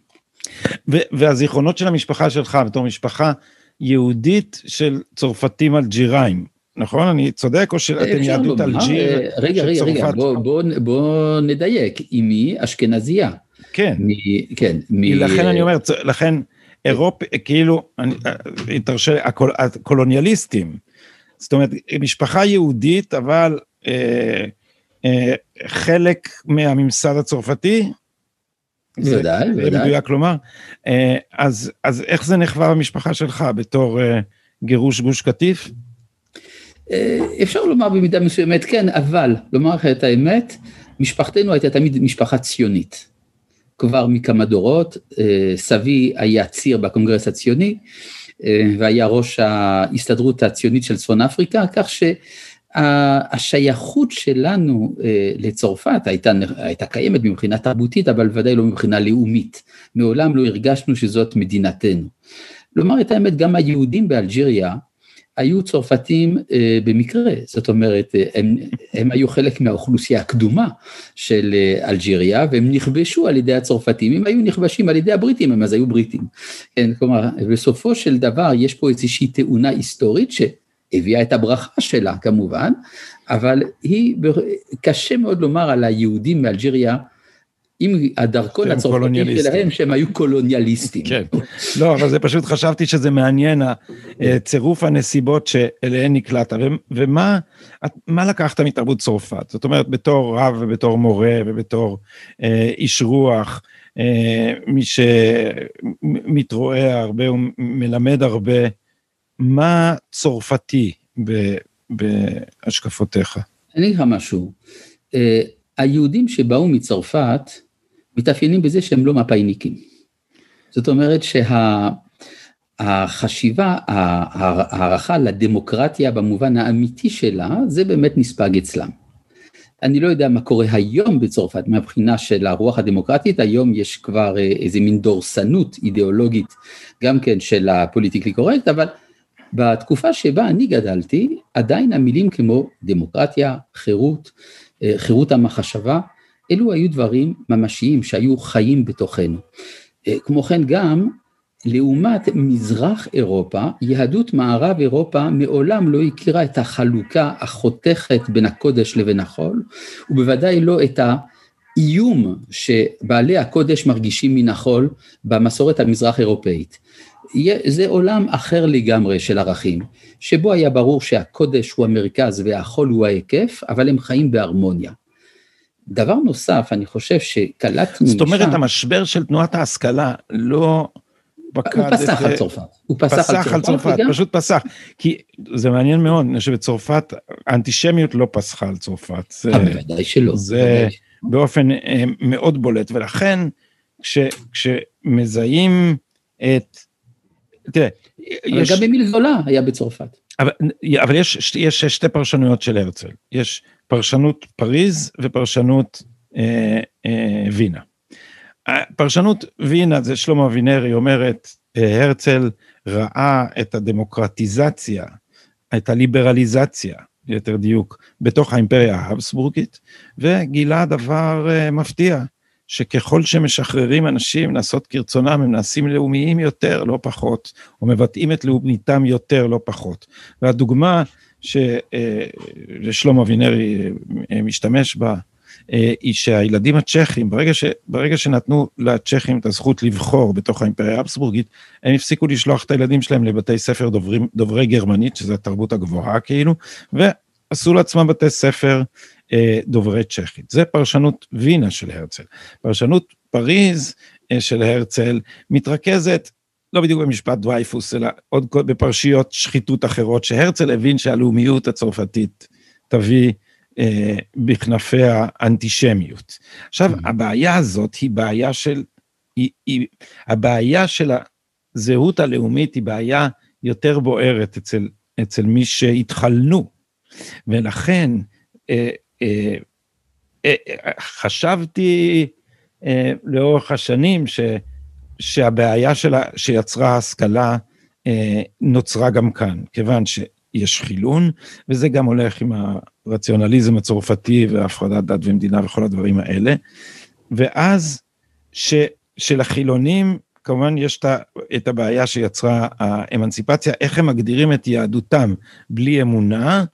והזיכרונות של המשפחה שלך בתור משפחה יהודית של צרפתים אלג'יראים, נכון? אני צודק או שאתם יהדות אלג'יר? אה, רגע, רגע, רגע, בוא, בוא, בוא נדייק, אמי אשכנזייה. כן. מ, כן. מ... לכן אני אומר, לכן אירופ, כאילו, אני, אה, תרשה לי, הקול, הקולוניאליסטים, זאת אומרת, משפחה יהודית, אבל אה, אה, חלק מהממסד הצרפתי. בוודאי, בוודאי. זה מדויק לומר. אה, אז, אז איך זה נחווה במשפחה שלך בתור אה, גירוש גוש קטיף? אה, אפשר לומר במידה מסוימת כן, אבל לומר לך את האמת, משפחתנו הייתה תמיד משפחה ציונית. כבר מכמה דורות, אה, סבי היה ציר בקונגרס הציוני, והיה ראש ההסתדרות הציונית של צפון אפריקה, כך שהשייכות שלנו אה, לצרפת הייתה, הייתה קיימת מבחינה תרבותית, אבל ודאי לא מבחינה לאומית. מעולם לא הרגשנו שזאת מדינתנו. לומר את האמת, גם היהודים באלג'יריה, היו צרפתים אה, במקרה, זאת אומרת, אה, הם, הם היו חלק מהאוכלוסייה הקדומה של אה, אלג'יריה, והם נכבשו על ידי הצרפתים, אם היו נכבשים על ידי הבריטים, הם אז היו בריטים. כן, כלומר, בסופו של דבר יש פה איזושהי תאונה היסטורית שהביאה את הברכה שלה כמובן, אבל היא, קשה מאוד לומר על היהודים מאלג'יריה, עם הדרכון הצרפתי שלהם שהם היו קולוניאליסטים. כן, לא, אבל זה פשוט חשבתי שזה מעניין, צירוף הנסיבות שאליהן נקלעת, ומה לקחת מתרבות צרפת? זאת אומרת, בתור רב ובתור מורה ובתור אה, איש רוח, אה, מי שמתרועה הרבה ומלמד הרבה, מה צרפתי בהשקפותיך? אני אגיד לך משהו, אה, היהודים שבאו מצרפת, מתאפיינים בזה שהם לא מפאיניקים. זאת אומרת שהחשיבה, ההערכה לדמוקרטיה במובן האמיתי שלה, זה באמת נספג אצלם. אני לא יודע מה קורה היום בצרפת מהבחינה של הרוח הדמוקרטית, היום יש כבר אה, איזה מין דורסנות אידיאולוגית גם כן של הפוליטיקלי קורקט, אבל בתקופה שבה אני גדלתי, עדיין המילים כמו דמוקרטיה, חירות, אה, חירות המחשבה, אלו היו דברים ממשיים שהיו חיים בתוכנו. אה, כמו כן גם, לעומת מזרח אירופה, יהדות מערב אירופה מעולם לא הכירה את החלוקה החותכת בין הקודש לבין החול, ובוודאי לא את האיום שבעלי הקודש מרגישים מן החול במסורת המזרח אירופאית. זה עולם אחר לגמרי של ערכים, שבו היה ברור שהקודש הוא המרכז והחול הוא ההיקף, אבל הם חיים בהרמוניה. דבר נוסף, אני חושב שקלטנו זאת אומרת, משם, המשבר של תנועת ההשכלה לא הוא פסח על צרפת. הוא פסח, פסח על צרפת, וגם... פשוט פסח. כי זה מעניין מאוד, אני חושב שבצרפת, האנטישמיות לא פסחה על צרפת. זה, אה, בוודאי שלא. זה באופן אה, מאוד בולט, ולכן כש, כשמזהים את תראה, יש... גם אמיל זולה היה בצרפת. אבל, אבל יש, יש שתי פרשנויות של הרצל, יש פרשנות פריז ופרשנות אה, אה, וינה. פרשנות וינה זה שלמה אבינרי אומרת, אה, הרצל ראה את הדמוקרטיזציה, את הליברליזציה, ליתר דיוק, בתוך האימפריה ההבסבורגית, וגילה דבר אה, מפתיע, שככל שמשחררים אנשים לעשות כרצונם, הם נעשים לאומיים יותר, לא פחות, או מבטאים את לאומיתם יותר, לא פחות. והדוגמה ששלמה אבינרי אה, משתמש בה, אה, היא שהילדים הצ'כים, ברגע, ש, ברגע שנתנו לצ'כים את הזכות לבחור בתוך האימפריה האבסבורגית, הם הפסיקו לשלוח את הילדים שלהם לבתי ספר דוברים, דוברי גרמנית, שזו התרבות הגבוהה כאילו, ועשו לעצמם בתי ספר אה, דוברי צ'כית. זה פרשנות וינה של הרצל. פרשנות פריז אה, של הרצל מתרכזת לא בדיוק במשפט דווייפוס, אלא עוד בפרשיות שחיתות אחרות, שהרצל הבין שהלאומיות הצרפתית תביא אה, בכנפיה אנטישמיות. עכשיו, mm-hmm. הבעיה הזאת היא בעיה של, היא, היא, הבעיה של הזהות הלאומית היא בעיה יותר בוערת אצל, אצל מי שהתחלנו, ולכן אה, אה, אה, חשבתי לאורך השנים ש, שהבעיה שלה, שיצרה ההשכלה נוצרה גם כאן, כיוון שיש חילון, וזה גם הולך עם הרציונליזם הצרפתי והפרדת דת ומדינה וכל הדברים האלה, ואז ש, שלחילונים כמובן יש את הבעיה שיצרה האמנציפציה, איך הם מגדירים את יהדותם בלי אמונה,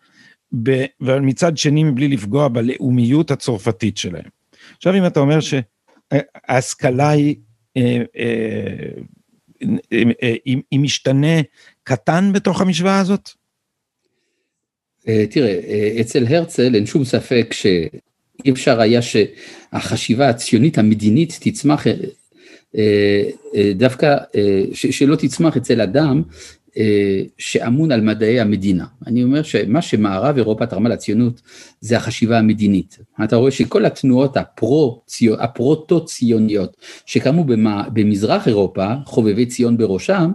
אבל מצד שני מבלי לפגוע בלאומיות הצרפתית שלהם. עכשיו אם אתה אומר שההשכלה היא, אה, אה, אה, היא משתנה קטן בתוך המשוואה הזאת? תראה, אצל הרצל אין שום ספק שאי אפשר היה שהחשיבה הציונית המדינית תצמח דווקא, שלא תצמח אצל אדם שאמון על מדעי המדינה. אני אומר שמה שמערב אירופה תרמה לציונות זה החשיבה המדינית. אתה רואה שכל התנועות הפרוטו-ציוניות שקמו במזרח אירופה, חובבי ציון בראשם,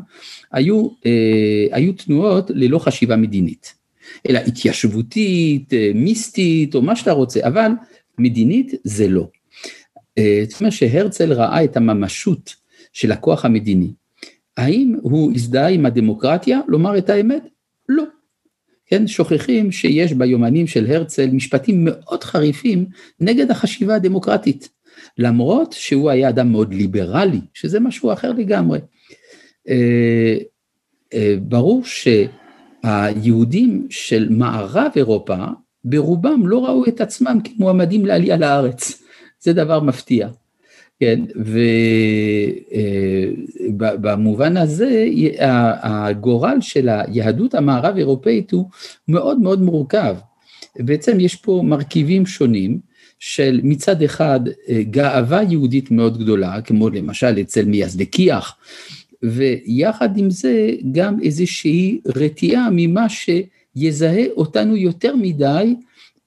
היו, אה, היו תנועות ללא חשיבה מדינית, אלא התיישבותית, אה, מיסטית או מה שאתה רוצה, אבל מדינית זה לא. זאת אומרת שהרצל ראה את הממשות של הכוח המדיני. האם הוא הזדהה עם הדמוקרטיה? לומר את האמת? לא. כן, שוכחים שיש ביומנים של הרצל משפטים מאוד חריפים נגד החשיבה הדמוקרטית, למרות שהוא היה אדם מאוד ליברלי, שזה משהו אחר לגמרי. אה, אה, ברור שהיהודים של מערב אירופה, ברובם לא ראו את עצמם כמועמדים לעלייה לארץ, זה דבר מפתיע. כן, ובמובן הזה הגורל של היהדות המערב אירופאית הוא מאוד מאוד מורכב. בעצם יש פה מרכיבים שונים של מצד אחד גאווה יהודית מאוד גדולה, כמו למשל אצל מייסדי כי"ח, ויחד עם זה גם איזושהי רתיעה ממה שיזהה אותנו יותר מדי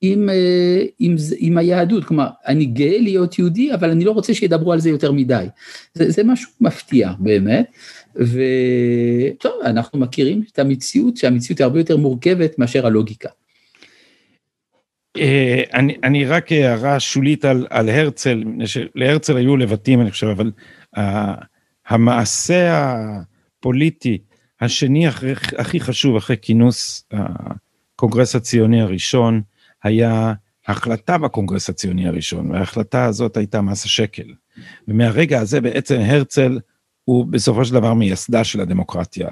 עם, אה, עם, עם היהדות, כלומר, אני גאה להיות יהודי, אבל אני לא רוצה שידברו על זה יותר מדי. זה, זה משהו מפתיע באמת, וטוב, אנחנו מכירים את המציאות, שהמציאות היא הרבה יותר מורכבת מאשר הלוגיקה. אה, אני, אני רק הערה שולית על, על הרצל, להרצל היו לבטים אני חושב, אבל uh, המעשה הפוליטי השני הכי חשוב אחרי כינוס הקונגרס הציוני הראשון היה החלטה בקונגרס הציוני הראשון, וההחלטה הזאת הייתה מס השקל. ומהרגע הזה בעצם הרצל הוא בסופו של דבר מייסדה של הדמוקרטיה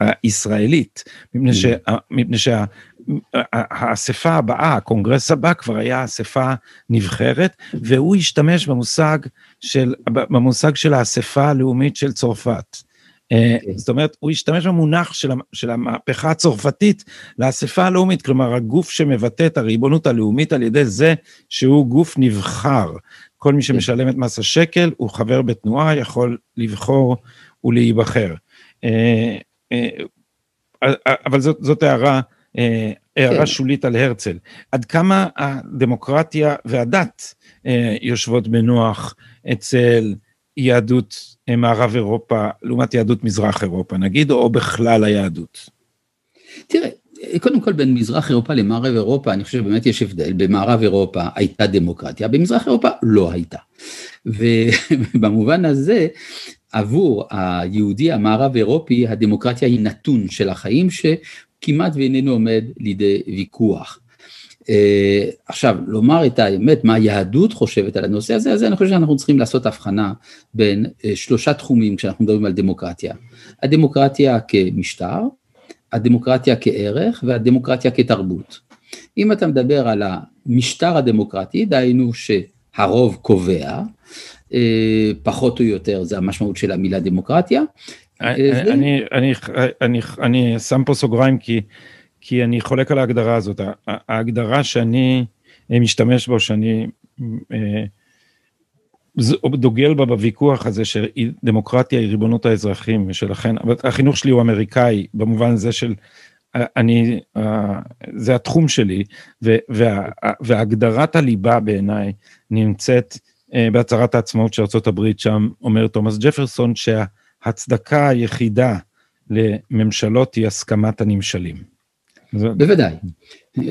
הישראלית, מפני, mm. ש, מפני שהאספה הבאה, הקונגרס הבא כבר היה אספה נבחרת, והוא השתמש במושג של, במושג של האספה הלאומית של צרפת. אה, אוקיי. זאת אומרת, הוא השתמש במונח של, של המהפכה הצרפתית לאספה הלאומית, כלומר הגוף שמבטא את הריבונות הלאומית על ידי זה שהוא גוף נבחר. כל מי כן. שמשלם את מס השקל הוא חבר בתנועה, יכול לבחור ולהיבחר. אה, אה, אבל זאת, זאת הערה, הערה כן. שולית על הרצל. עד כמה הדמוקרטיה והדת יושבות בנוח אצל יהדות מערב אירופה לעומת יהדות מזרח אירופה נגיד, או בכלל היהדות? תראה, קודם כל בין מזרח אירופה למערב אירופה, אני חושב שבאמת יש הבדל, במערב אירופה הייתה דמוקרטיה, במזרח אירופה לא הייתה. ובמובן הזה, עבור היהודי המערב אירופי, הדמוקרטיה היא נתון של החיים שכמעט ואיננו עומד לידי ויכוח. Uh, עכשיו, לומר את האמת, מה היהדות חושבת על הנושא הזה, אז אני חושב שאנחנו צריכים לעשות הבחנה בין uh, שלושה תחומים כשאנחנו מדברים על דמוקרטיה. הדמוקרטיה כמשטר, הדמוקרטיה כערך והדמוקרטיה כתרבות. אם אתה מדבר על המשטר הדמוקרטי, דהיינו שהרוב קובע, uh, פחות או יותר זה המשמעות של המילה דמוקרטיה. אני, אני, אני, אני, אני שם פה סוגריים כי כי אני חולק על ההגדרה הזאת. ההגדרה שאני אה, משתמש בו, שאני אה, דוגל בה בוויכוח הזה שדמוקרטיה היא ריבונות האזרחים, ושלכן, אבל החינוך שלי הוא אמריקאי, במובן הזה של אה, אני, זה התחום שלי, וה, והגדרת הליבה בעיניי נמצאת בהצהרת העצמאות של ארה"ב, שם אומר תומאס ג'פרסון שההצדקה היחידה לממשלות היא הסכמת הנמשלים. בוודאי.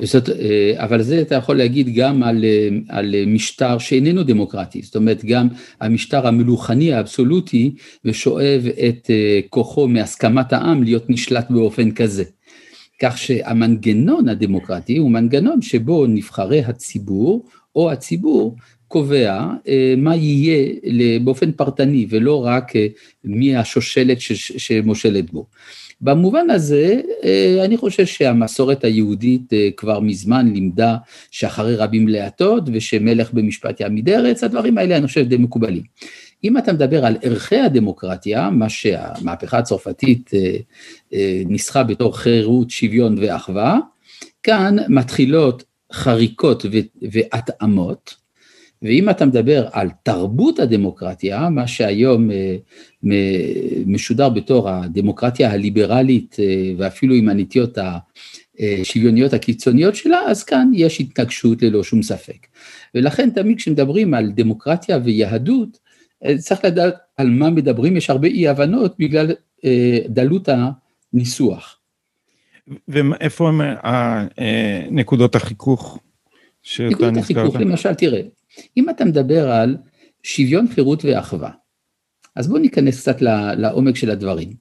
זאת, אה, אבל זה אתה יכול להגיד גם על, אה, על משטר שאיננו דמוקרטי, זאת אומרת גם המשטר המלוכני האבסולוטי ושואב את אה, כוחו מהסכמת העם להיות נשלט באופן כזה. כך שהמנגנון הדמוקרטי הוא מנגנון שבו נבחרי הציבור או הציבור קובע מה יהיה באופן פרטני ולא רק מי השושלת שמושלת בו. במובן הזה, אה, אני חושב שהמסורת היהודית אה, כבר מזמן לימדה שאחרי רבים להטות ושמלך במשפט יעמיד ארץ, הדברים האלה אני חושב די מקובלים. אם אתה מדבר על ערכי הדמוקרטיה, מה שהמהפכה הצרפתית אה, ניסחה בתור חירות, שוויון ואחווה, כאן מתחילות חריקות והתאמות, ואם אתה מדבר על תרבות הדמוקרטיה, מה שהיום אה, משודר בתור הדמוקרטיה הליברלית אה, ואפילו עם הנטיות השוויוניות הקיצוניות שלה, אז כאן יש התנגשות ללא שום ספק. ולכן תמיד כשמדברים על דמוקרטיה ויהדות, אה, צריך לדעת על מה מדברים, יש הרבה אי הבנות בגלל דלות הניסוח. ואיפה הם נקודות החיכוך שאתה נזכרת? למשל, תראה, אם אתה מדבר על שוויון, חירות ואחווה, אז בואו ניכנס קצת לעומק של הדברים.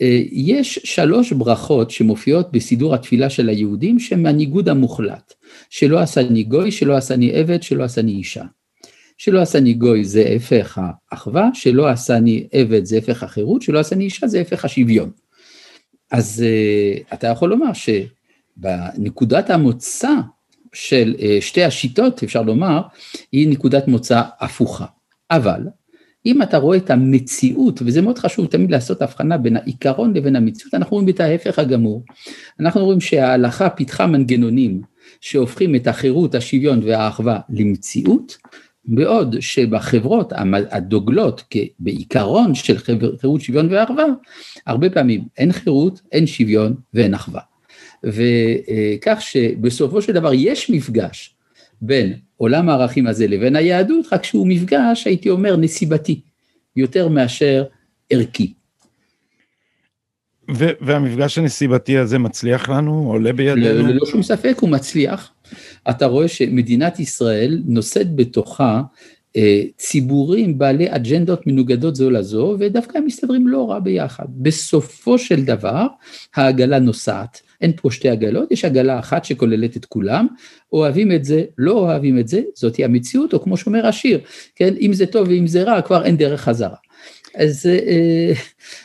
אה, יש שלוש ברכות שמופיעות בסידור התפילה של היהודים שהן מהניגוד המוחלט. שלא עשני גוי, שלא עשני עבד, שלא עשני אישה. שלא עשני גוי זה הפך האחווה, שלא עשני עבד זה הפך החירות, שלא עשני אישה זה הפך השוויון. אז אה, אתה יכול לומר שבנקודת המוצא של אה, שתי השיטות, אפשר לומר, היא נקודת מוצא הפוכה. אבל אם אתה רואה את המציאות, וזה מאוד חשוב תמיד לעשות הבחנה בין העיקרון לבין המציאות, אנחנו רואים את ההפך הגמור. אנחנו רואים שההלכה פיתחה מנגנונים שהופכים את החירות, השוויון והאחווה למציאות, בעוד שבחברות הדוגלות בעיקרון של חירות, שוויון ואחווה, הרבה פעמים אין חירות, אין שוויון ואין אחווה. וכך שבסופו של דבר יש מפגש בין עולם הערכים הזה לבין היהדות, רק שהוא מפגש, הייתי אומר, נסיבתי, יותר מאשר ערכי. והמפגש הנסיבתי הזה מצליח לנו, עולה בידינו? ללא שום ספק הוא מצליח. אתה רואה שמדינת ישראל נושאת בתוכה אה, ציבורים בעלי אג'נדות מנוגדות זו לזו, ודווקא הם מסתדרים לא רע ביחד. בסופו של דבר, העגלה נוסעת. אין פה שתי עגלות, יש עגלה אחת שכוללת את כולם, אוהבים את זה, לא אוהבים את זה, זאתי המציאות, או כמו שאומר השיר, כן, אם זה טוב ואם זה רע, כבר אין דרך חזרה. אז אה,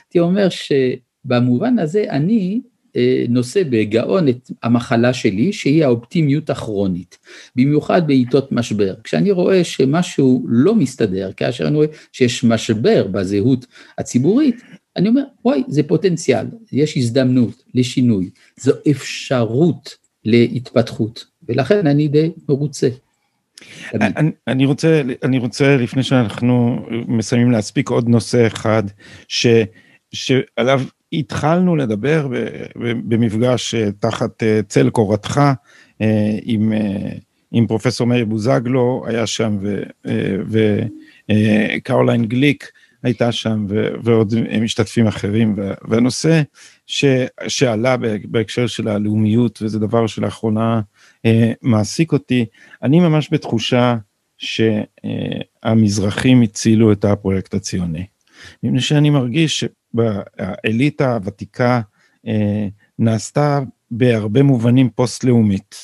הייתי אומר שבמובן הזה אני אה, נושא בגאון את המחלה שלי, שהיא האופטימיות הכרונית, במיוחד בעיתות משבר. כשאני רואה שמשהו לא מסתדר, כאשר אני רואה שיש משבר בזהות הציבורית, אני אומר, וואי, זה פוטנציאל, יש הזדמנות לשינוי, זו אפשרות להתפתחות, ולכן אני די מרוצה. אני, אני, רוצה, אני רוצה, לפני שאנחנו מסיימים להספיק עוד נושא אחד, ש, שעליו התחלנו לדבר במפגש אה, תחת אה, צל קורתך אה, עם, עם פרופסור מאיר בוזגלו, היה שם, וקרוליין גליק הייתה שם, ועוד משתתפים אחרים, והנושא ש, שעלה בהקשר של הלאומיות, וזה דבר שלאחרונה מעסיק אותי, אני ממש בתחושה שהמזרחים הצילו את הפרויקט הציוני. מפני שאני מרגיש באליטה הוותיקה אה, נעשתה בהרבה מובנים פוסט-לאומית.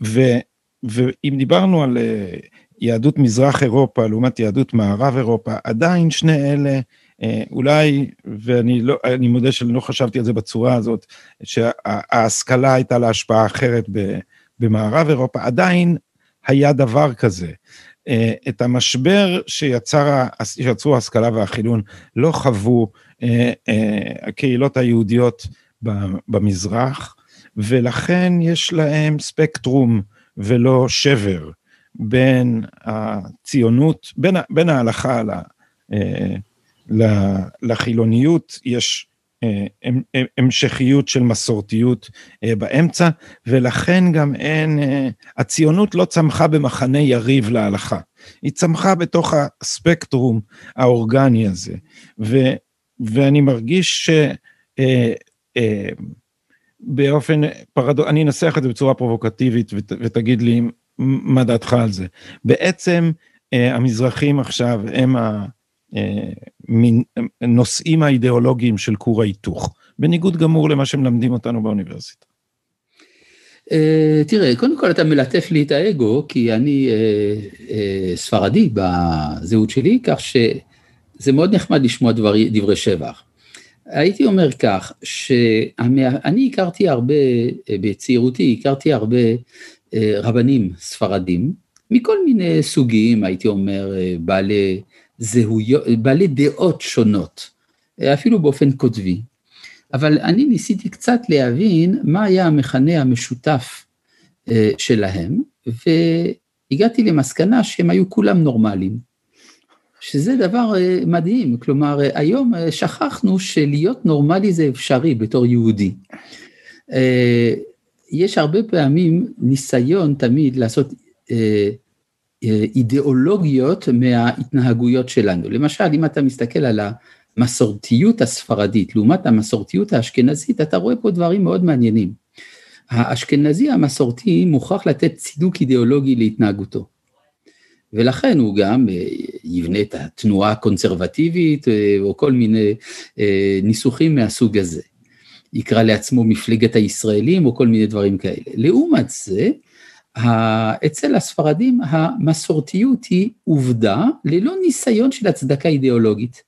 ואם דיברנו על אה, יהדות מזרח אירופה לעומת יהדות מערב אירופה, עדיין שני אלה, אה, אולי, ואני לא, אני מודה שאני לא חשבתי על זה בצורה הזאת, שההשכלה הייתה לה השפעה אחרת במערב אירופה, עדיין היה דבר כזה. אה, את המשבר שיצר, שיצרו ההשכלה והחילון לא חוו אה, הקהילות היהודיות במזרח, ולכן יש להם ספקטרום ולא שבר בין הציונות, בין, בין ההלכה לחילוניות, יש המשכיות של מסורתיות באמצע, ולכן גם אין, הציונות לא צמחה במחנה יריב להלכה, היא צמחה בתוך הספקטרום האורגני הזה, ו, ואני מרגיש שבאופן פרדו, אני אנסח את זה בצורה פרובוקטיבית ות, ותגיד לי מה דעתך על זה. בעצם המזרחים עכשיו הם. הנושאים האידיאולוגיים של כור ההיתוך, בניגוד גמור למה שמלמדים אותנו באוניברסיטה. Uh, תראה, קודם כל אתה מלטף לי את האגו, כי אני uh, uh, ספרדי בזהות שלי, כך שזה מאוד נחמד לשמוע דברי, דברי שבח. הייתי אומר כך, שאני הכרתי הרבה, בצעירותי הכרתי הרבה רבנים ספרדים, מכל מיני סוגים, הייתי אומר, בעלי זהויות, בעלי דעות שונות, אפילו באופן קוטבי. אבל אני ניסיתי קצת להבין מה היה המכנה המשותף אה, שלהם, והגעתי למסקנה שהם היו כולם נורמליים. שזה דבר אה, מדהים, כלומר היום אה, שכחנו שלהיות נורמלי זה אפשרי בתור יהודי. יש הרבה פעמים ניסיון תמיד לעשות אידיאולוגיות מההתנהגויות שלנו. למשל, אם אתה מסתכל על המסורתיות הספרדית לעומת המסורתיות האשכנזית, אתה רואה פה דברים מאוד מעניינים. האשכנזי המסורתי מוכרח לתת צידוק אידיאולוגי להתנהגותו. ולכן הוא גם אה, יבנה את התנועה הקונסרבטיבית אה, או כל מיני אה, ניסוחים מהסוג הזה. יקרא לעצמו מפלגת הישראלים או כל מיני דברים כאלה. לעומת זה, אצל הספרדים המסורתיות היא עובדה ללא ניסיון של הצדקה אידיאולוגית.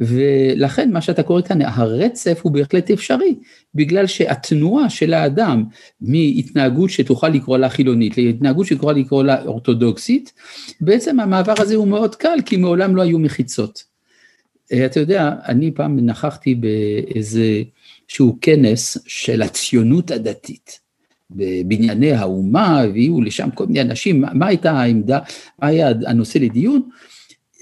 ולכן מה שאתה קורא כאן, הרצף הוא בהחלט אפשרי, בגלל שהתנועה של האדם מהתנהגות שתוכל לקרוא לה חילונית להתנהגות שתוכל לקרוא לה אורתודוקסית, בעצם המעבר הזה הוא מאוד קל, כי מעולם לא היו מחיצות. אתה יודע, אני פעם נכחתי באיזה שהוא כנס של הציונות הדתית. בבנייני האומה, הביאו לשם כל מיני אנשים, מה הייתה העמדה, מה היה הנושא לדיון?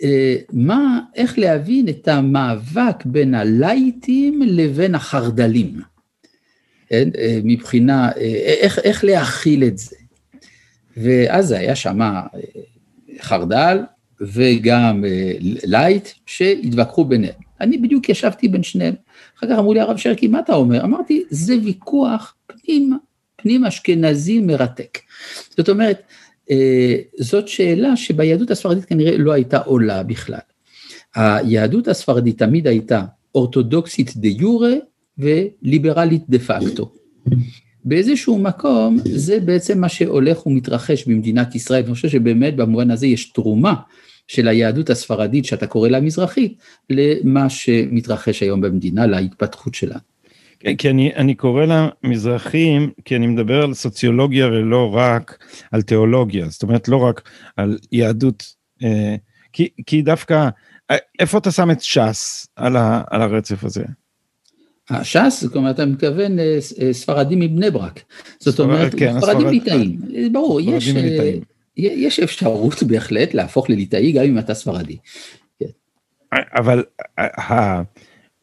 אה, מה, איך להבין את המאבק בין הלייטים לבין החרד"לים. כן? מבחינה, איך, איך להכיל את זה. ואז היה שם חרדל וגם לייט שהתווכחו ביניהם. אני בדיוק ישבתי בין שניהם. אחר כך אמרו לי, הרב שרקי, מה אתה אומר? אמרתי, זה ויכוח פנים, פנים אשכנזי מרתק. זאת אומרת, אה, זאת שאלה שביהדות הספרדית כנראה לא הייתה עולה בכלל. היהדות הספרדית תמיד הייתה אורתודוקסית דה יורה וליברלית דה פקטו. באיזשהו מקום זה בעצם מה שהולך ומתרחש במדינת ישראל, ואני חושב שבאמת במובן הזה יש תרומה של היהדות הספרדית שאתה קורא לה מזרחית, למה שמתרחש היום במדינה, להתפתחות שלה. כן, כי אני, אני קורא לה מזרחים, כי אני מדבר על סוציולוגיה ולא רק על תיאולוגיה, זאת אומרת לא רק על יהדות, אה, כי, כי דווקא, אה, איפה אתה שם את ש"ס על, ה, על הרצף הזה? ש"ס, זאת אומרת, אתה מתכוון אה, ספרדים מבני ברק. זאת אומרת, כן, ספרדים ליטאים. ברור, יש, יש אפשרות בהחלט להפוך לליטאי גם אם אתה ספרדי. אבל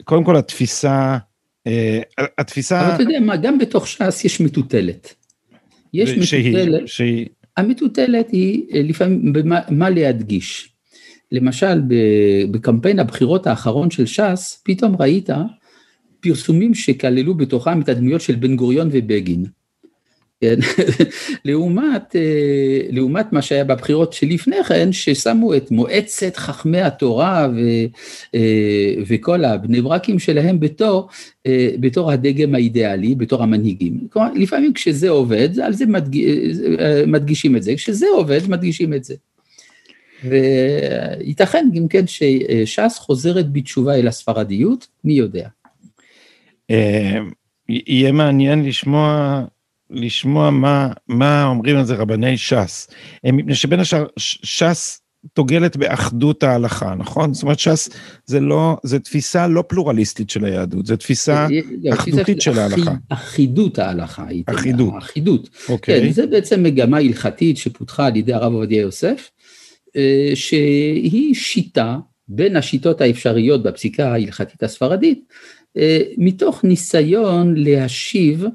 קודם כל התפיסה, אה, התפיסה... אבל אתה יודע מה, גם בתוך ש"ס יש מטוטלת. יש מטוטלת, שהיא... המטוטלת היא אה, לפעמים מה להדגיש. למשל בקמפיין הבחירות האחרון של ש"ס, פתאום ראית פרסומים שכללו בתוכם את הדמויות של בן גוריון ובגין. כן? לעומת, אה, לעומת מה שהיה בבחירות שלפני כן, ששמו את מועצת חכמי התורה ו, אה, וכל הבני ברקים שלהם בתור, אה, בתור הדגם האידיאלי, בתור המנהיגים. כלומר, לפעמים כשזה עובד, על זה מדג... מדגישים את זה, כשזה עובד, מדגישים את זה. וייתכן גם כן שש"ס חוזרת בתשובה אל הספרדיות, מי יודע. יהיה מעניין לשמוע לשמוע מה, מה אומרים על זה רבני ש"ס. מפני שבין השאר, ש"ס דוגלת באחדות ההלכה, נכון? זאת אומרת, ש"ס זה לא, זה תפיסה לא פלורליסטית של היהדות, זה תפיסה אחדותית של ההלכה. אחידות ההלכה, אחידות. אחידות. אוקיי. כן, זה בעצם מגמה הלכתית שפותחה על ידי הרב עובדיה יוסף, אה, שהיא שיטה בין השיטות האפשריות בפסיקה ההלכתית הספרדית, אה, מתוך ניסיון להשיב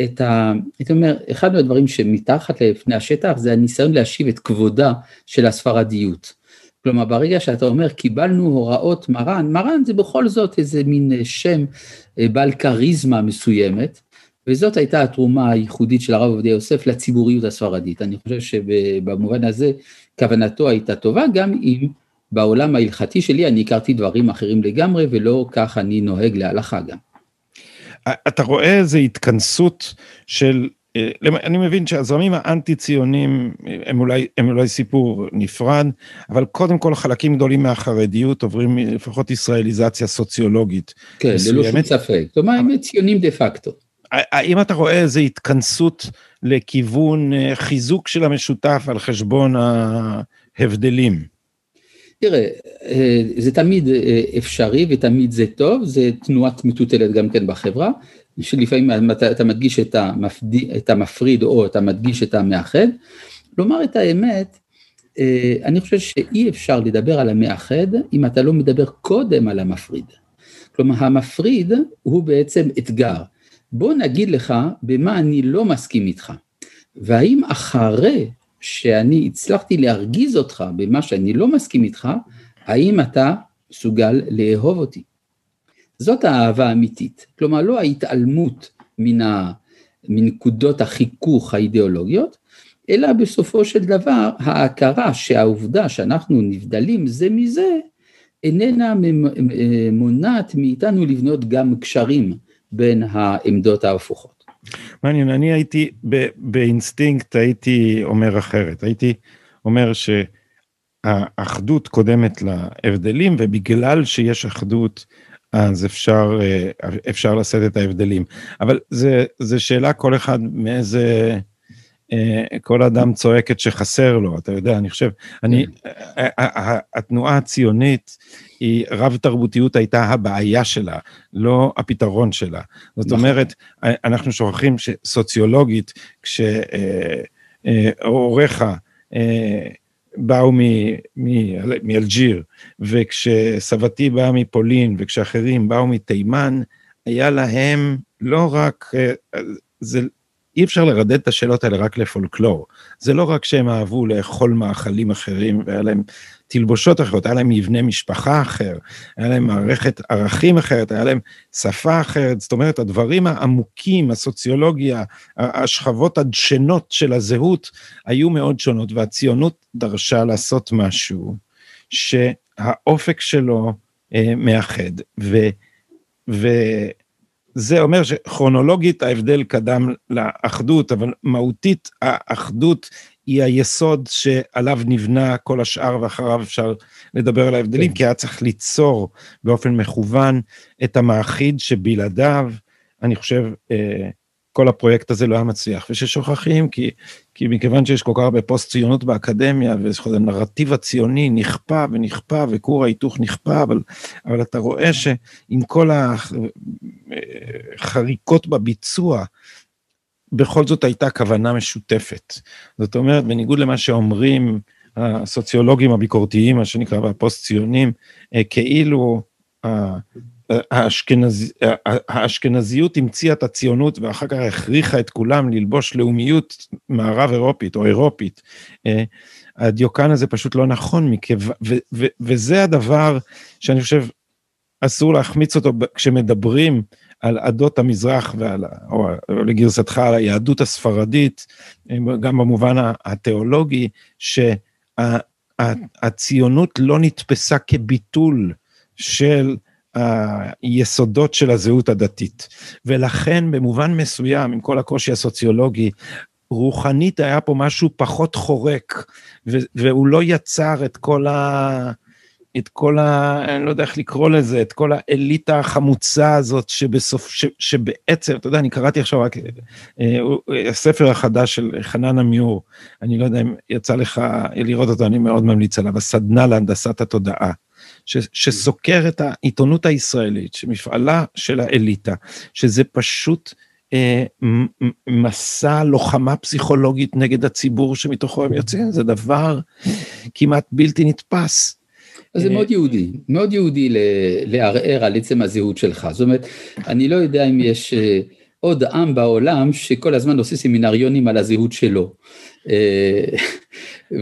את ה... הייתי אומר, אחד מהדברים שמתחת לפני השטח זה הניסיון להשיב את כבודה של הספרדיות. כלומר, ברגע שאתה אומר, קיבלנו הוראות מרן, מרן זה בכל זאת איזה מין אה, שם אה, בעל כריזמה מסוימת, וזאת הייתה התרומה הייחודית של הרב עובדיה יוסף לציבוריות הספרדית. אני חושב שבמובן הזה כוונתו הייתה טובה, גם אם בעולם ההלכתי שלי אני הכרתי דברים אחרים לגמרי, ולא כך אני נוהג להלכה גם. אתה רואה איזה התכנסות של, אה, אני מבין שהזרמים האנטי ציונים הם אולי, הם אולי סיפור נפרד, אבל קודם כל חלקים גדולים מהחרדיות עוברים לפחות ישראליזציה סוציולוגית. כן, ללא שום ספק, כלומר הם ציונים דה פקטו. האם אתה רואה איזה התכנסות לכיוון אה, חיזוק של המשותף על חשבון ההבדלים? תראה, אה, זה תמיד אה, אפשרי ותמיד זה טוב, זה תנועת מטוטלת גם כן בחברה, שלפעמים אתה מדגיש את, המפד... את המפריד או אתה מדגיש את המאחד. לומר את האמת, אה, אני חושב שאי אפשר לדבר על המאחד אם אתה לא מדבר קודם על המפריד. כלומר, המפריד הוא בעצם אתגר. בוא נגיד לך במה אני לא מסכים איתך, והאם אחרי שאני הצלחתי להרגיז אותך במה שאני לא מסכים איתך, האם אתה מסוגל לאהוב אותי? זאת האהבה האמיתית. כלומר, לא ההתעלמות מן ה... מנקודות החיכוך האידיאולוגיות, אלא בסופו של דבר ההכרה שהעובדה שאנחנו נבדלים זה מזה, איננה מונעת מאיתנו לבנות גם קשרים בין העמדות ההפוכות. מעניין, אני הייתי באינסטינקט הייתי אומר אחרת, הייתי אומר שהאחדות קודמת להבדלים ובגלל שיש אחדות אז אפשר אפשר לשאת את ההבדלים אבל זה זה שאלה כל אחד מאיזה כל אדם צועקת שחסר לו אתה יודע אני חושב אני כן. התנועה הציונית היא רב תרבותיות הייתה הבעיה שלה, לא הפתרון שלה. זאת נכון. אומרת, אנחנו שוכחים שסוציולוגית, כשהוריך אה, אה, באו מאלג'יר, וכשסבתי באה מפולין, וכשאחרים באו מתימן, היה להם לא רק, אה, זה, אי אפשר לרדד את השאלות האלה רק לפולקלור. זה לא רק שהם אהבו לאכול מאכלים אחרים והיה להם תלבושות אחרות, היה להם מבנה משפחה אחר, היה להם מערכת ערכים אחרת, היה להם שפה אחרת, זאת אומרת, הדברים העמוקים, הסוציולוגיה, השכבות הדשנות של הזהות, היו מאוד שונות, והציונות דרשה לעשות משהו שהאופק שלו אה, מאחד. ו, וזה אומר שכרונולוגית ההבדל קדם לאחדות, אבל מהותית האחדות היא היסוד שעליו נבנה כל השאר ואחריו אפשר לדבר על ההבדלים, כן. כי היה צריך ליצור באופן מכוון את המאחיד שבלעדיו, אני חושב, אה, כל הפרויקט הזה לא היה מצליח, וששוכחים, כי, כי מכיוון שיש כל כך הרבה פוסט ציונות באקדמיה, והנרטיב הציוני נכפה ונכפה, וכור ההיתוך נכפה, אבל, אבל אתה רואה שעם כל החריקות בביצוע, בכל זאת הייתה כוונה משותפת. זאת אומרת, בניגוד למה שאומרים הסוציולוגים הביקורתיים, מה שנקרא, והפוסט ציונים, אה, כאילו האשכנז... האשכנזיות המציאה את הציונות ואחר כך הכריחה את כולם ללבוש לאומיות מערב אירופית או אירופית. אה, הדיוקן הזה פשוט לא נכון, מכיו... ו... ו... וזה הדבר שאני חושב אסור להחמיץ אותו כשמדברים על עדות המזרח ועל, או לגרסתך על היהדות הספרדית, גם במובן התיאולוגי, שהציונות לא נתפסה כביטול של היסודות של הזהות הדתית. ולכן במובן מסוים, עם כל הקושי הסוציולוגי, רוחנית היה פה משהו פחות חורק, והוא לא יצר את כל ה... את כל ה... אני לא יודע איך לקרוא לזה, את כל האליטה החמוצה הזאת שבסוף, ש, שבעצם, אתה יודע, אני קראתי עכשיו רק אה, הספר החדש של חנן עמיור, אני לא יודע אם יצא לך לראות אותו, אני מאוד ממליץ עליו, הסדנה להנדסת התודעה. ש, שסוקר את העיתונות הישראלית, שמפעלה של האליטה, שזה פשוט אה, מסע לוחמה פסיכולוגית נגד הציבור שמתוכו הם יוצאים, זה דבר כמעט בלתי נתפס. אז זה מאוד יהודי, מאוד יהודי לערער על עצם הזהות שלך. זאת אומרת, אני לא יודע אם יש אה, עוד עם בעולם שכל הזמן עושה סמינריונים על הזהות שלו. אה,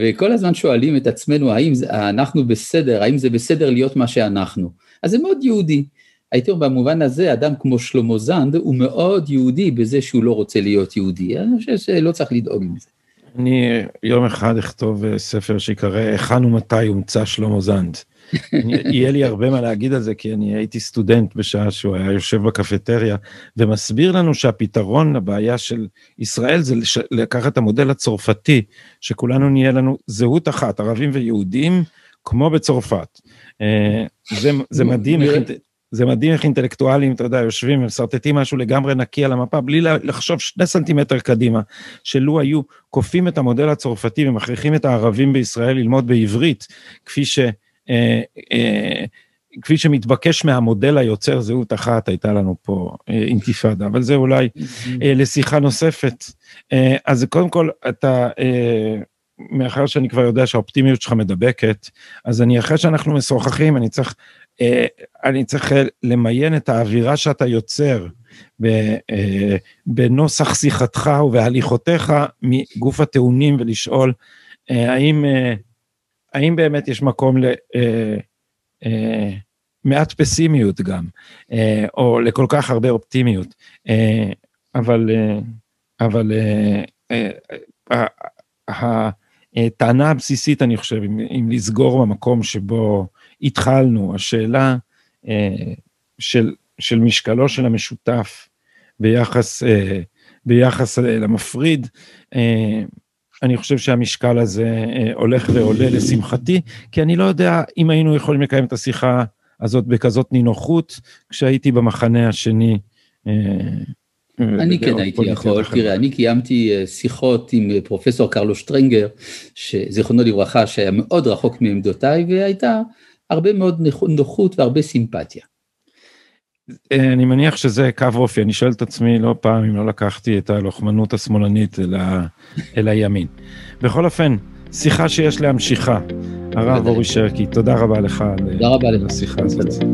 וכל הזמן שואלים את עצמנו, האם אנחנו בסדר, האם זה בסדר להיות מה שאנחנו. אז זה מאוד יהודי. הייתי אומר במובן הזה, אדם כמו שלמה זנד הוא מאוד יהודי בזה שהוא לא רוצה להיות יהודי. אני חושב שלא צריך לדאוג מזה. אני יום אחד אכתוב אה, ספר שיקרא היכן ומתי הומצא שלמה זנד. יהיה לי הרבה מה להגיד על זה כי אני הייתי סטודנט בשעה שהוא היה יושב בקפטריה ומסביר לנו שהפתרון לבעיה של ישראל זה לקחת את המודל הצרפתי שכולנו נהיה לנו זהות אחת ערבים ויהודים כמו בצרפת. אה, זה, זה מדהים זה מדהים איך אינטלקטואלים, אתה יודע, יושבים ומסרטטים משהו לגמרי נקי על המפה, בלי לחשוב שני סנטימטר קדימה, שלו היו כופים את המודל הצרפתי ומכריחים את הערבים בישראל ללמוד בעברית, כפי ש... אה, אה, כפי שמתבקש מהמודל היוצר זהות אחת, הייתה לנו פה אה, אינתיפאדה, אבל זה אולי לשיחה נוספת. אז קודם כל, אתה, מאחר שאני כבר יודע שהאופטימיות שלך מדבקת, אז אני, אחרי שאנחנו משוחחים, אני צריך אני צריך למיין את האווירה שאתה יוצר בנוסח שיחתך ובהליכותיך מגוף הטעונים ולשאול האם, האם באמת יש מקום למעט פסימיות גם, או לכל כך הרבה אופטימיות, אבל, אבל הטענה הבסיסית, אני חושב, אם, אם לסגור במקום שבו התחלנו, השאלה אה, של, של משקלו של המשותף ביחס, אה, ביחס אה, למפריד, אה, אני חושב שהמשקל הזה אה, הולך ועולה לשמחתי, כי אני לא יודע אם היינו יכולים לקיים את השיחה הזאת בכזאת נינוחות, כשהייתי במחנה השני. אה, אני כן הייתי יכול, תראה, אני קיימתי אה, שיחות עם אה, פרופסור קרלו שטרנגר, שזיכרונו לברכה, שהיה מאוד רחוק מעמדותיי, והייתה הרבה מאוד נוחות והרבה סימפתיה. אני מניח שזה קו אופי, אני שואל את עצמי לא פעם אם לא לקחתי את הלוחמנות השמאלנית אל, ה... אל הימין. בכל אופן, שיחה שיש להמשיכה. הרב אורי שרקי, תודה רבה לך תודה רבה על השיחה הזאת.